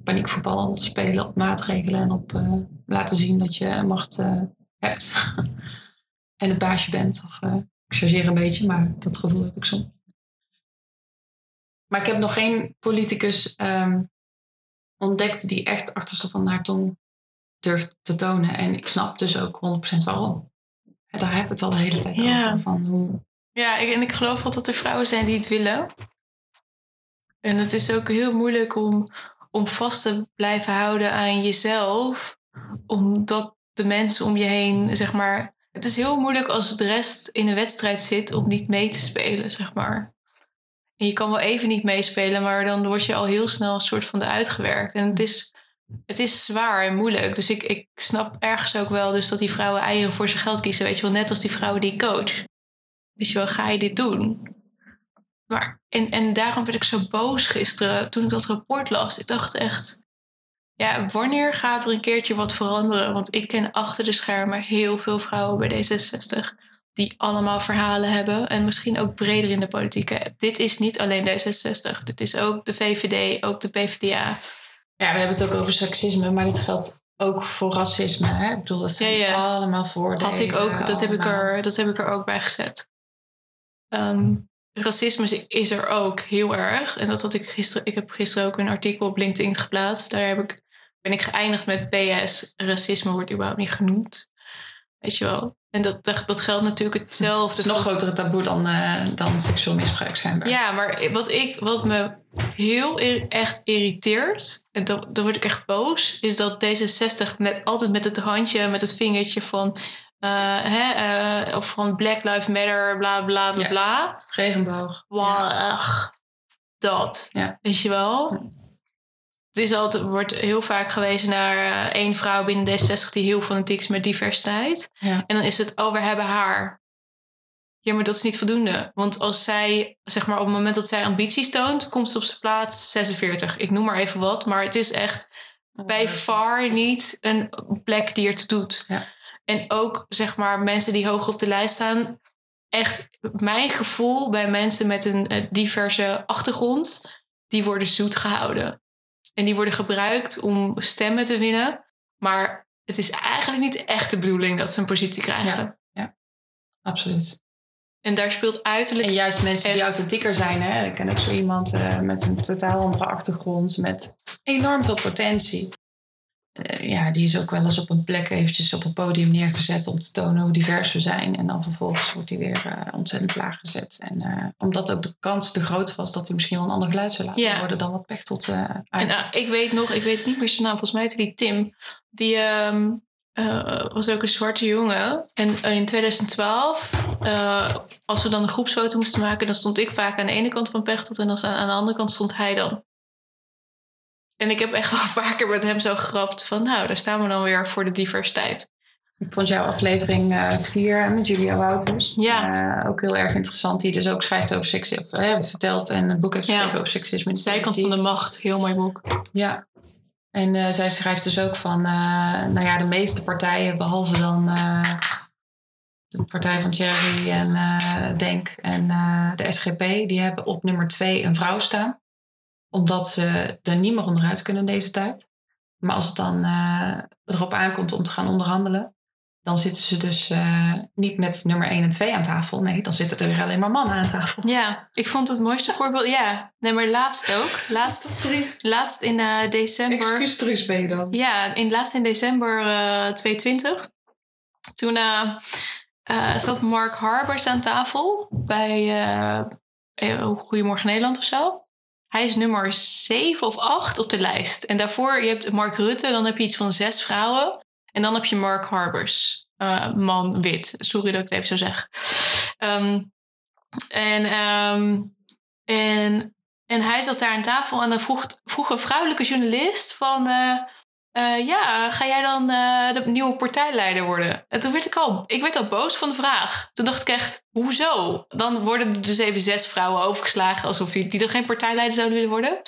paniekvoetbal spelen op maatregelen en op laten zien dat je macht hebt en het baasje bent. Of, ik chargeer een beetje, maar dat gevoel heb ik soms. Maar ik heb nog geen politicus um, ontdekt die echt achterste van haar tong durft te tonen. En ik snap dus ook 100% waarom. Daar hebben we het al de hele tijd ja. over. Van hoe... Ja, en ik geloof wel dat er vrouwen zijn die het willen. En het is ook heel moeilijk om, om vast te blijven houden aan jezelf. Omdat de mensen om je heen, zeg maar, het is heel moeilijk als de rest in een wedstrijd zit om niet mee te spelen, zeg maar. En je kan wel even niet meespelen, maar dan word je al heel snel een soort van eruit gewerkt. En het is, het is zwaar en moeilijk. Dus ik, ik snap ergens ook wel dus dat die vrouwen eieren voor zijn geld kiezen. Weet je wel, net als die vrouwen die coach. Weet je wel, ga je dit doen? Maar, en, en daarom werd ik zo boos gisteren toen ik dat rapport las. Ik dacht echt, ja, wanneer gaat er een keertje wat veranderen? Want ik ken achter de schermen heel veel vrouwen bij D66 die allemaal verhalen hebben. En misschien ook breder in de politiek. Dit is niet alleen D66. Dit is ook de VVD, ook de PvdA. Ja, we hebben het ook over seksisme, maar dit geldt ook voor racisme. Hè? Ik bedoel, dat zijn ja, ja. allemaal voordelen. Had ik ook, dat, heb ik er, dat heb ik er ook bij gezet. Um, racisme is er ook heel erg. En dat had ik gisteren. Ik heb gisteren ook een artikel op LinkedIn geplaatst. Daar heb ik ben ik geëindigd met PS. Racisme wordt überhaupt niet genoemd. Weet je wel. En dat, dat, dat geldt natuurlijk hetzelfde. Het is nog grotere taboe dan, uh, dan seksueel misbruik schijnbaar. Ja, maar wat, ik, wat me heel echt irriteert, en dan, dan word ik echt boos, is dat D66 net altijd met het handje, met het vingertje van, uh, hè, uh, of van Black Lives Matter, bla bla bla Ja. bla. Regenboog. Wow, dat. Ja. Weet je wel? Het is altijd, wordt heel vaak gewezen naar uh, één vrouw binnen D60 die heel fanatiek is met diversiteit. Ja. En dan is het, oh, we hebben haar. Ja, maar dat is niet voldoende. Want als zij, zeg maar, op het moment dat zij ambities toont, komt ze op zijn plaats 46. Ik noem maar even wat, maar het is echt bij far niet een plek die ertoe doet. Ja. En ook, zeg maar, mensen die hoog op de lijst staan. Echt, mijn gevoel bij mensen met een uh, diverse achtergrond, die worden zoet gehouden. En die worden gebruikt om stemmen te winnen. Maar het is eigenlijk niet echt de bedoeling dat ze een positie krijgen. Ja, ja. absoluut. En daar speelt uiterlijk. En juist mensen die echt- authentieker zijn. Hè? Ik ken ook zo iemand uh, met een totaal andere achtergrond. Met enorm veel potentie. Uh, ja, die is ook wel eens op een plek eventjes op een podium neergezet om te tonen hoe divers we zijn. En dan vervolgens wordt hij weer uh, ontzettend laag gezet. En uh, omdat ook de kans te groot was dat hij misschien wel een ander geluid zou laten Ja. worden dan wat Pechtold uh, En uit. uh, ik weet nog, ik weet niet meer zijn naam, volgens mij heette die Tim. Die um, uh, was ook een zwarte jongen. En in 2012, uh, als we dan een groepsfoto moesten maken, dan stond ik vaak aan de ene kant van Pechtold en dan aan, aan de andere kant stond hij dan. En ik heb echt wel vaker met hem zo gegrapt van, nou, daar staan we dan weer voor de diversiteit. Ik vond jouw aflevering 4 uh, met Julia Wouters ja. uh, ook heel erg interessant. Die dus ook schrijft over seksisme, uh, vertelt en een boek heeft geschreven ja. over seksisme. Zijkant van de macht, heel mooi boek. Ja. En uh, zij schrijft dus ook van, nou ja, de meeste partijen, behalve dan de partij van Thierry en Denk en de SGP, die hebben op nummer 2 een vrouw staan. Omdat ze er niet meer onderuit kunnen in deze tijd. Maar als het dan erop aankomt om te gaan onderhandelen, dan zitten ze dus uh, niet met nummer 1 en 2 aan tafel. Nee, dan zitten er weer alleen maar mannen aan tafel. Ja, ik vond het mooiste voorbeeld. Ja, nee, maar laatst ook. Laatst, laatst in uh, december. Excuus ben je dan. Ja, in, laatst in december uh, 2020. Toen uh, zat Mark Harbers aan tafel bij uh, Goedemorgen Nederland of zo. Hij is nummer 7 of 8 op de lijst. En daarvoor, je hebt Mark Rutte, dan heb je iets van zes vrouwen. En dan heb je Mark Harbers, uh, man wit. Sorry dat ik het even zo zeg. Um, en um, En, en hij zat daar aan tafel en dan vroeg, vroeg een vrouwelijke journalist van... eh, eh, ja, ga jij dan eh, de nieuwe partijleider worden? En toen werd ik al, ik werd al boos van de vraag. Toen dacht ik echt, hoezo? Dan worden er dus even zes vrouwen overgeslagen alsof die, die dan geen partijleider zouden willen worden.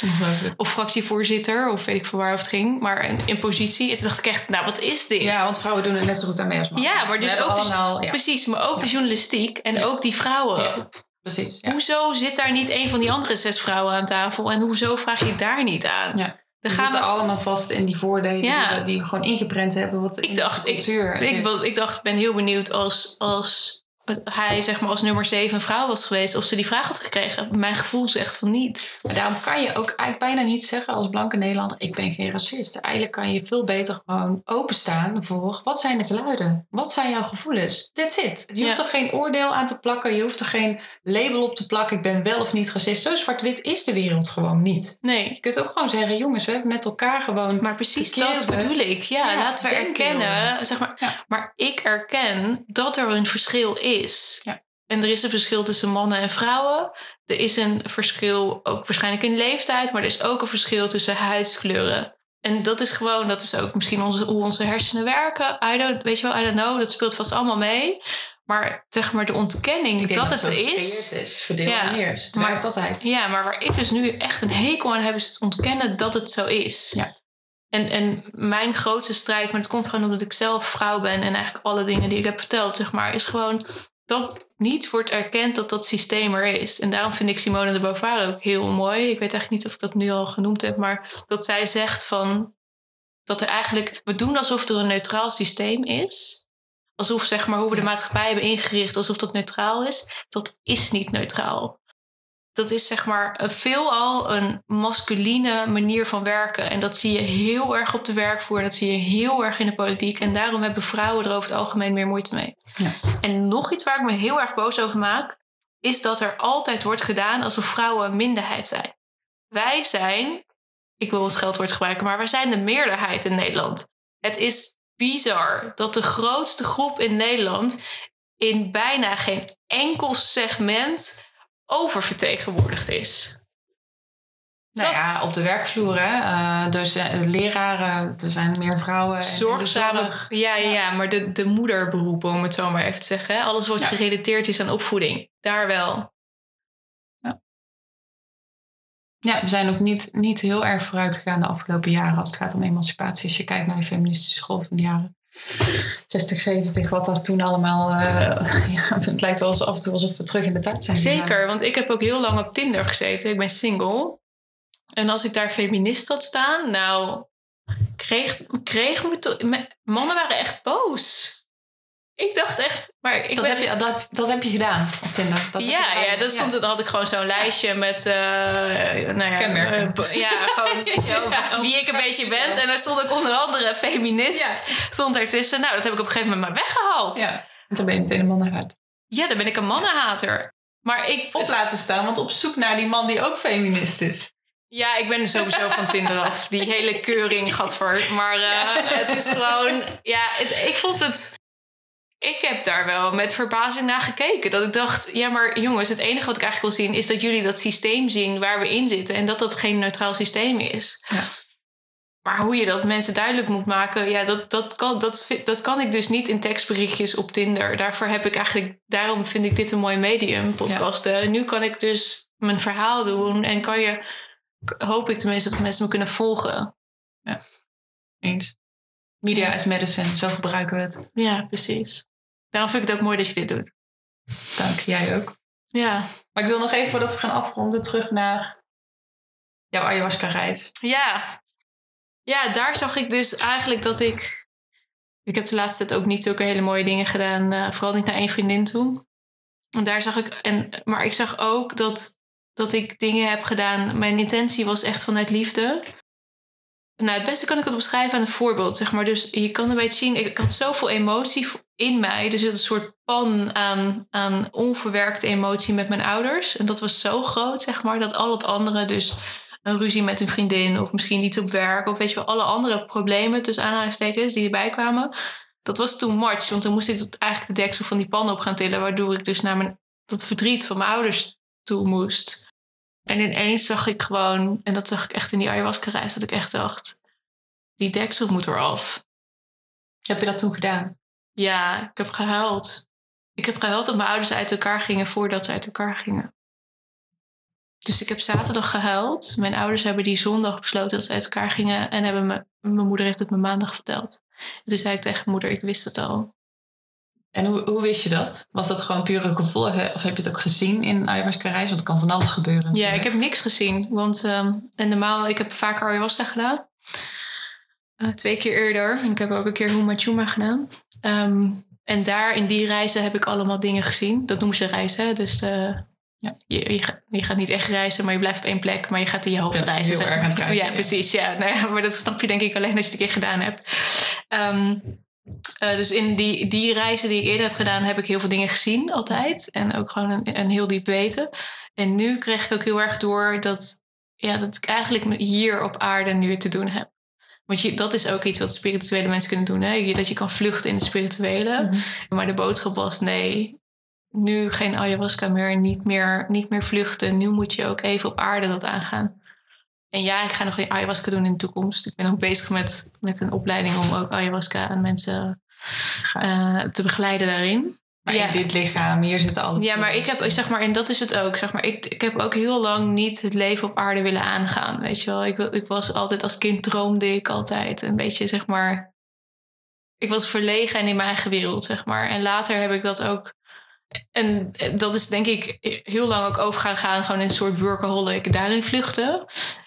Of fractievoorzitter, of weet ik veel waar het ging. Maar in, in positie. En toen dacht ik echt, nou wat is dit? Ja, want vrouwen doen er net zo goed aan mee als mannen. Ja, maar dus ook de- ja, Precies, maar ook de journalistiek en ook die vrouwen. Precies. Hoezo zit daar niet een van die andere zes vrouwen aan tafel? En hoezo vraag je daar niet aan? Ja. We gaan zitten we, allemaal vast in die voordelen Ja. die, we, die we gewoon ingeprent hebben. Wat Ik dacht, de ik, ik, ik dacht, ben heel benieuwd als, als hij zeg maar als nummer zeven een vrouw was geweest, of ze die vraag had gekregen. Mijn gevoel zegt van niet. Maar daarom kan je ook eigenlijk bijna niet zeggen als blanke Nederlander, ik ben geen racist. Eigenlijk kan je veel beter gewoon openstaan voor, wat zijn de geluiden? Wat zijn jouw gevoelens? That's it. Je hoeft Ja. er geen oordeel aan te plakken. Je hoeft er geen label op te plakken, ik ben wel of niet racist. Zo zwart-wit is de wereld gewoon niet. Nee. Je kunt ook gewoon zeggen, jongens, we hebben met elkaar gewoon... Maar precies dat bedoel ik. Ja, Ja, laten we erkennen. Zeg maar, Ja. maar ik erken dat er een verschil is. Ja. En er is een verschil tussen mannen en vrouwen. Er is een verschil ook waarschijnlijk in leeftijd. Maar er is ook een verschil tussen huidskleuren. En dat is gewoon, dat is ook misschien onze, hoe onze hersenen werken. I don't, weet je wel, I don't know. Dat speelt vast allemaal mee. Maar zeg maar de ontkenning denk dat, het zo is. is. Verdeel Ja. Het Maar- werkt altijd. Ja, maar waar ik dus nu echt een hekel aan heb, is het ontkennen dat het zo is. Ja. En, en mijn grootste strijd, maar het komt gewoon omdat ik zelf vrouw ben en eigenlijk alle dingen die ik heb verteld, zeg maar, is gewoon dat niet wordt erkend dat dat systeem er is. En daarom vind ik Simone de Beauvoir ook heel mooi. Ik weet eigenlijk niet of ik dat nu al genoemd heb, maar dat zij zegt van dat er eigenlijk, we doen alsof er een neutraal systeem is. Alsof zeg maar hoe we de maatschappij hebben ingericht, alsof dat neutraal is. Dat is niet neutraal dat is zeg maar veelal een masculine manier van werken. En dat zie je heel erg op de werkvloer. En dat zie je heel erg in de politiek. En daarom hebben vrouwen er over het algemeen meer moeite mee. Ja. En nog iets waar ik me heel erg boos over maak... is dat er altijd wordt gedaan alsof vrouwen een minderheid zijn. Wij zijn, ik wil het scheldwoord gebruiken... maar wij zijn de meerderheid in Nederland. Het is bizar dat de grootste groep in Nederland... in bijna geen enkel segment oververtegenwoordigd is. Nou Dat- ja, op de werkvloer, hè. Dus leraren, er zijn meer vrouwen. Zorgzame, zorg. ja, ja, ja, maar de, de moederberoepen, om het zo maar even te zeggen. hè. Alles wat Ja. gerelateerd is aan opvoeding. Daar wel. Ja, we zijn ook niet, niet heel erg vooruit gegaan de afgelopen jaren als het gaat om emancipatie. Als je kijkt naar de feministische golf van de jaren 60, 70, wat er toen allemaal... eh, ja, het lijkt wel af en toe alsof we terug in de tijd zijn. Zeker, want ik heb ook heel lang op Tinder gezeten. Ik ben single. En als ik daar feminist had staan, nou, kreeg, kreeg me- mannen waren echt boos. Ik dacht echt, maar ik Dat, ben, heb je, dat, dat heb je gedaan op Tinder. Dat heb je ja, ja, dat stond, dan had ik gewoon zo'n lijstje met, eh nou ja, Kenmerken. eh, ja, gewoon weet je wel, Ja, wie ik een beetje ben. En daar stond ook onder andere feminist, stond ertussen. Nou, dat heb ik op een gegeven moment maar weggehaald. Ja, Ja, want dan ben je meteen een man uit. dan ben ik een mannenhater. Maar ik, Op laten staan, want op zoek naar die man die ook feminist is. ja, ik ben sowieso van Tinder af. Die hele keuring gaat voor. Maar eh, het is gewoon, ja, het- ik vond het... Ik heb daar wel met verbazing naar gekeken. Dat ik dacht, ja maar jongens, het enige wat ik eigenlijk wil zien... is dat jullie dat systeem zien waar we in zitten. En dat dat geen neutraal systeem is. Ja. Maar hoe je dat mensen duidelijk moet maken... ja, dat, dat, kan, dat, dat kan ik dus niet in tekstberichtjes op Tinder. Daarvoor heb ik eigenlijk... daarom vind ik dit een mooi medium, podcasten. Nu kan ik dus mijn verhaal doen... en kan je, hoop ik tenminste dat mensen me kunnen volgen. Eens. Media is medicine, zo gebruiken we het. Ja, precies. Daarom vind ik het ook mooi dat je dit doet. Dank, jij ook. Ja, Maar ik wil nog even voordat we gaan afronden terug naar jouw ayahuasca-reis. Ja. Ja, daar zag ik dus eigenlijk dat ik... Ik heb de laatste tijd ook niet zulke hele mooie dingen gedaan. eh, vooral niet naar één vriendin toe. En daar zag ik... En, maar ik zag ook dat, dat ik dingen heb gedaan... Mijn intentie was echt vanuit liefde. Nou, het beste kan ik het beschrijven aan een voorbeeld, zeg maar. Dus je kan een beetje zien... Ik had zoveel emotie in mij. Dus een soort pan aan, aan onverwerkte emotie met mijn ouders. En dat was zo groot, zeg maar, dat al het andere... Dus een ruzie met een vriendin of misschien iets op werk of weet je wel, alle andere problemen tussen aanhalingstekens die erbij kwamen. Dat was too much, want dan moest ik eigenlijk de deksel van die pan op gaan tillen, waardoor ik dus naar mijn, dat verdriet van mijn ouders toe moest. En ineens zag ik gewoon, en dat zag ik echt in die ayahuasca-reis, dat ik echt dacht, die deksel moet eraf. Heb je dat toen gedaan? Ja, ik heb gehuild. Ik heb gehuild dat mijn ouders uit elkaar gingen voordat ze uit elkaar gingen. Dus ik heb zaterdag gehuild. Mijn ouders hebben die zondag besloten dat ze uit elkaar gingen. En hebben me, mijn moeder heeft het me maandag verteld. En toen zei ik tegen mijn moeder, ik wist het al. En hoe, hoe wist je dat? Was dat gewoon pure gevolgen? Of heb je het ook gezien in ayahuasca-reis? Want er kan van alles gebeuren. Ja, ik heb niks gezien. Want ehm, en normaal, ik heb vaker ayahuasca gedaan. Eh, twee keer eerder. En ik heb ook een keer Huma Chuma gedaan. Ehm, en daar in die reizen heb ik allemaal dingen gezien. Dat noemen ze reizen. Dus eh, Ja. je, je, gaat, je gaat niet echt reizen, maar je blijft op één plek. Maar je gaat in je hoofd reizen. heel erg aan het reizen, ja, ja. precies. Ja. Nou ja, maar dat snap je denk ik alleen als je het een keer gedaan hebt. Ehm, eh, dus in die, die reizen die ik eerder heb gedaan, heb ik heel veel dingen gezien altijd. En ook gewoon een, een heel diep weten. En nu kreeg ik ook heel erg door dat, ja, dat ik eigenlijk hier op aarde nu te doen heb. Want je, dat is ook iets wat spirituele mensen kunnen doen. Hè? Dat je kan vluchten in het spirituele. Mhm. Maar de boodschap was nee, nu geen ayahuasca meer, niet meer, niet meer vluchten. Nu moet je ook even op aarde dat aangaan. En ja, ik ga nog geen ayahuasca doen in de toekomst. Ik ben ook bezig met, met een opleiding om ook ayahuasca aan mensen eh, te begeleiden daarin. Maar ja. in dit lichaam, hier zitten alle Ja, maar ik heb, zeg maar, en dat is het ook. Zeg maar, ik, ik heb ook heel lang niet het leven op aarde willen aangaan. Weet je wel, ik, ik was altijd als kind droomde ik altijd een beetje, zeg maar. Ik was verlegen en in mijn eigen wereld, zeg maar. En later heb ik dat ook. En dat is denk ik heel lang ook over gaan gaan, gewoon in een soort workaholic, daarin vluchten.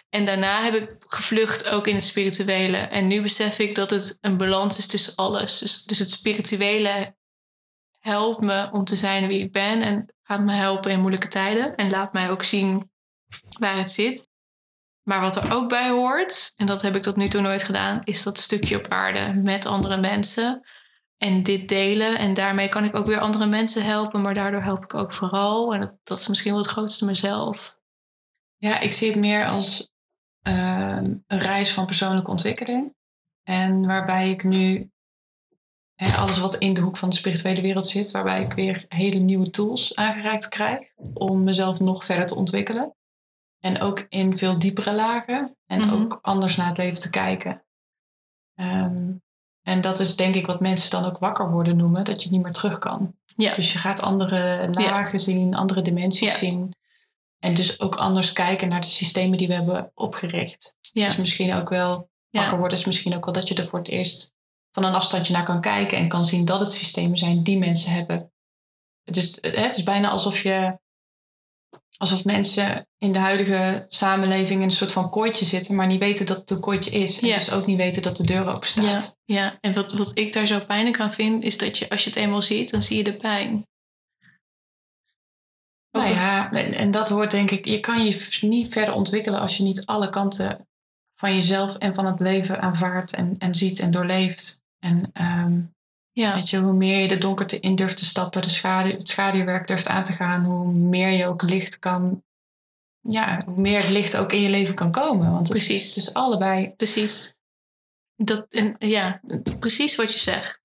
En daarna heb ik gevlucht ook in het spirituele. En nu besef ik dat het een balans is tussen alles. Dus, dus het spirituele helpt me om te zijn wie ik ben en gaat me helpen in moeilijke tijden en laat mij ook zien waar het zit. Maar wat er ook bij hoort, en dat heb ik tot nu toe nooit gedaan, is dat stukje op aarde met andere mensen en dit delen. En daarmee kan ik ook weer andere mensen helpen, maar daardoor help ik ook vooral. En dat, dat is misschien wel het grootste mezelf. Ja, ik zie het meer als ehm, een reis van persoonlijke ontwikkeling. En waarbij ik nu alles wat in de hoek van de spirituele wereld zit, waarbij ik weer hele nieuwe tools aangereikt krijg om mezelf nog verder te ontwikkelen. En ook in veel diepere lagen en Mhm. ook anders naar het leven te kijken. Ehm, en dat is denk ik wat mensen dan ook wakker worden noemen, dat je niet meer terug kan. Ja. Dus je gaat andere lagen zien, andere dimensies Ja. zien. En dus ook anders kijken naar de systemen die we hebben opgericht. Ja. Dus misschien ook wel wakker worden is misschien ook wel dat je er voor het eerst van een afstandje naar kan kijken en kan zien dat het systemen zijn die mensen hebben. Het is, het is bijna alsof je alsof mensen in de huidige samenleving in een soort van kooitje zitten, maar niet weten dat het een kooitje is. En Ja. dus ook niet weten dat de deur open staat. Ja, ja. en wat, wat ik daar zo pijnlijk aan vind, is dat je als je het eenmaal ziet, dan zie je de pijn. Nou ja, en, en dat hoort denk ik, je kan je niet verder ontwikkelen als je niet alle kanten van jezelf en van het leven aanvaardt en, en ziet en doorleeft. En ehm, Ja, weet je, hoe meer je de donkerte in durft te stappen, de schaduw, het schaduwwerk durft aan te gaan, hoe meer je ook licht kan, ja, hoe meer het licht ook in je leven kan komen. Want Precies. Het is allebei. precies. Dat, en, ja, precies wat je zegt.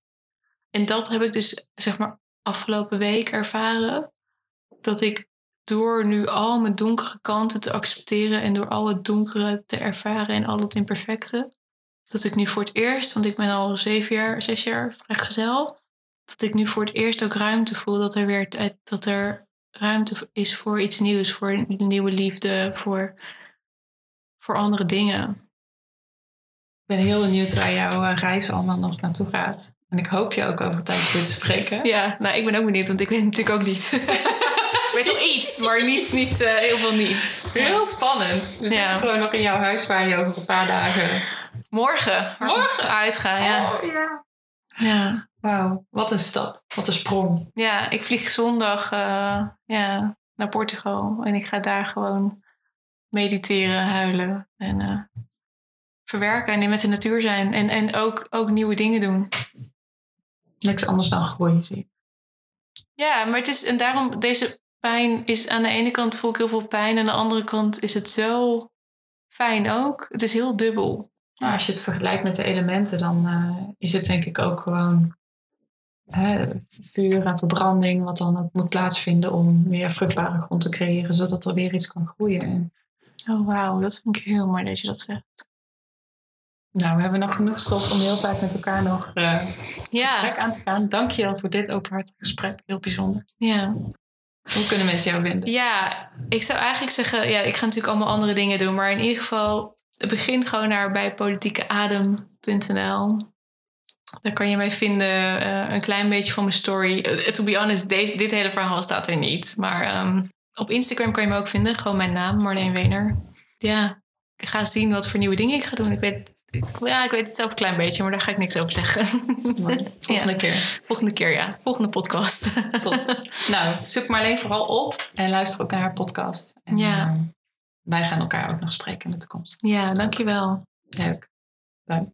En dat heb ik dus, zeg maar, afgelopen week ervaren. Dat ik door nu al mijn donkere kanten te accepteren en door al het donkere te ervaren en al het imperfecte, dat ik nu voor het eerst, want ik ben al zeven jaar, zes jaar vrijgezel, dat ik nu voor het eerst ook ruimte voel dat er weer tijd- dat er ruimte is voor iets nieuws, voor een nieuwe liefde, voor, voor andere dingen. Ik ben heel benieuwd waar jouw eh, reis allemaal nog naartoe gaat. En ik hoop je ook over tijd te spreken. Ja, nou, ik ben ook benieuwd, want ik weet natuurlijk ook niet. ik weet wel iets, maar niet, niet eh, heel veel niet. Heel spannend. We Ja. zitten gewoon nog in jouw huis waar je over een paar dagen... Morgen. Morgen? Uitgaan, ja. Oh, ja. ja. Wauw, wat een stap. Wat een sprong. Ja, ik vlieg zondag eh, ja, naar Portugal. En ik ga daar gewoon mediteren, huilen en eh, verwerken en met de natuur zijn. En, en ook, ook nieuwe dingen doen. Niks anders dan groei, zie ik. Ja, maar het is, en daarom, deze pijn is aan de ene kant voel ik heel veel pijn. En aan de andere kant is het zo fijn ook. Het is heel dubbel. Nou, als je het vergelijkt met de elementen, dan eh, is het denk ik ook gewoon hè, vuur en verbranding, wat dan ook moet plaatsvinden om meer vruchtbare grond te creëren, zodat er weer iets kan groeien. En, Oh, wauw. Dat vind ik heel mooi dat je dat zegt. nou, we hebben nog genoeg stof om heel vaak met elkaar nog eh Ja, gesprek aan te gaan. Dank je wel voor dit openhartig gesprek. Heel bijzonder. ja. Hoe kunnen mensen jou vinden? Ja, ik zou eigenlijk zeggen, ja, ik ga natuurlijk allemaal andere dingen doen, maar in ieder geval begin gewoon naar bij politiekeadem.nl. Daar kan je mij vinden, eh, een klein beetje van mijn story. Eh, to be honest, dit hele verhaal staat er niet. Maar ehm, op Instagram kan je me ook vinden, gewoon mijn naam, Marleen Wener. Ja, ik ga zien wat voor nieuwe dingen ik ga doen. Ik weet, ja, ik weet het zelf een klein beetje, maar daar ga ik niks over zeggen. Volgende Ja. keer. Volgende keer, ja. Volgende podcast. Top. Nou, zoek Marleen vooral op en luister ook naar haar podcast. En, Ja. eh, wij gaan elkaar ook nog spreken in de toekomst. ja, dankjewel. Leuk. Leuk.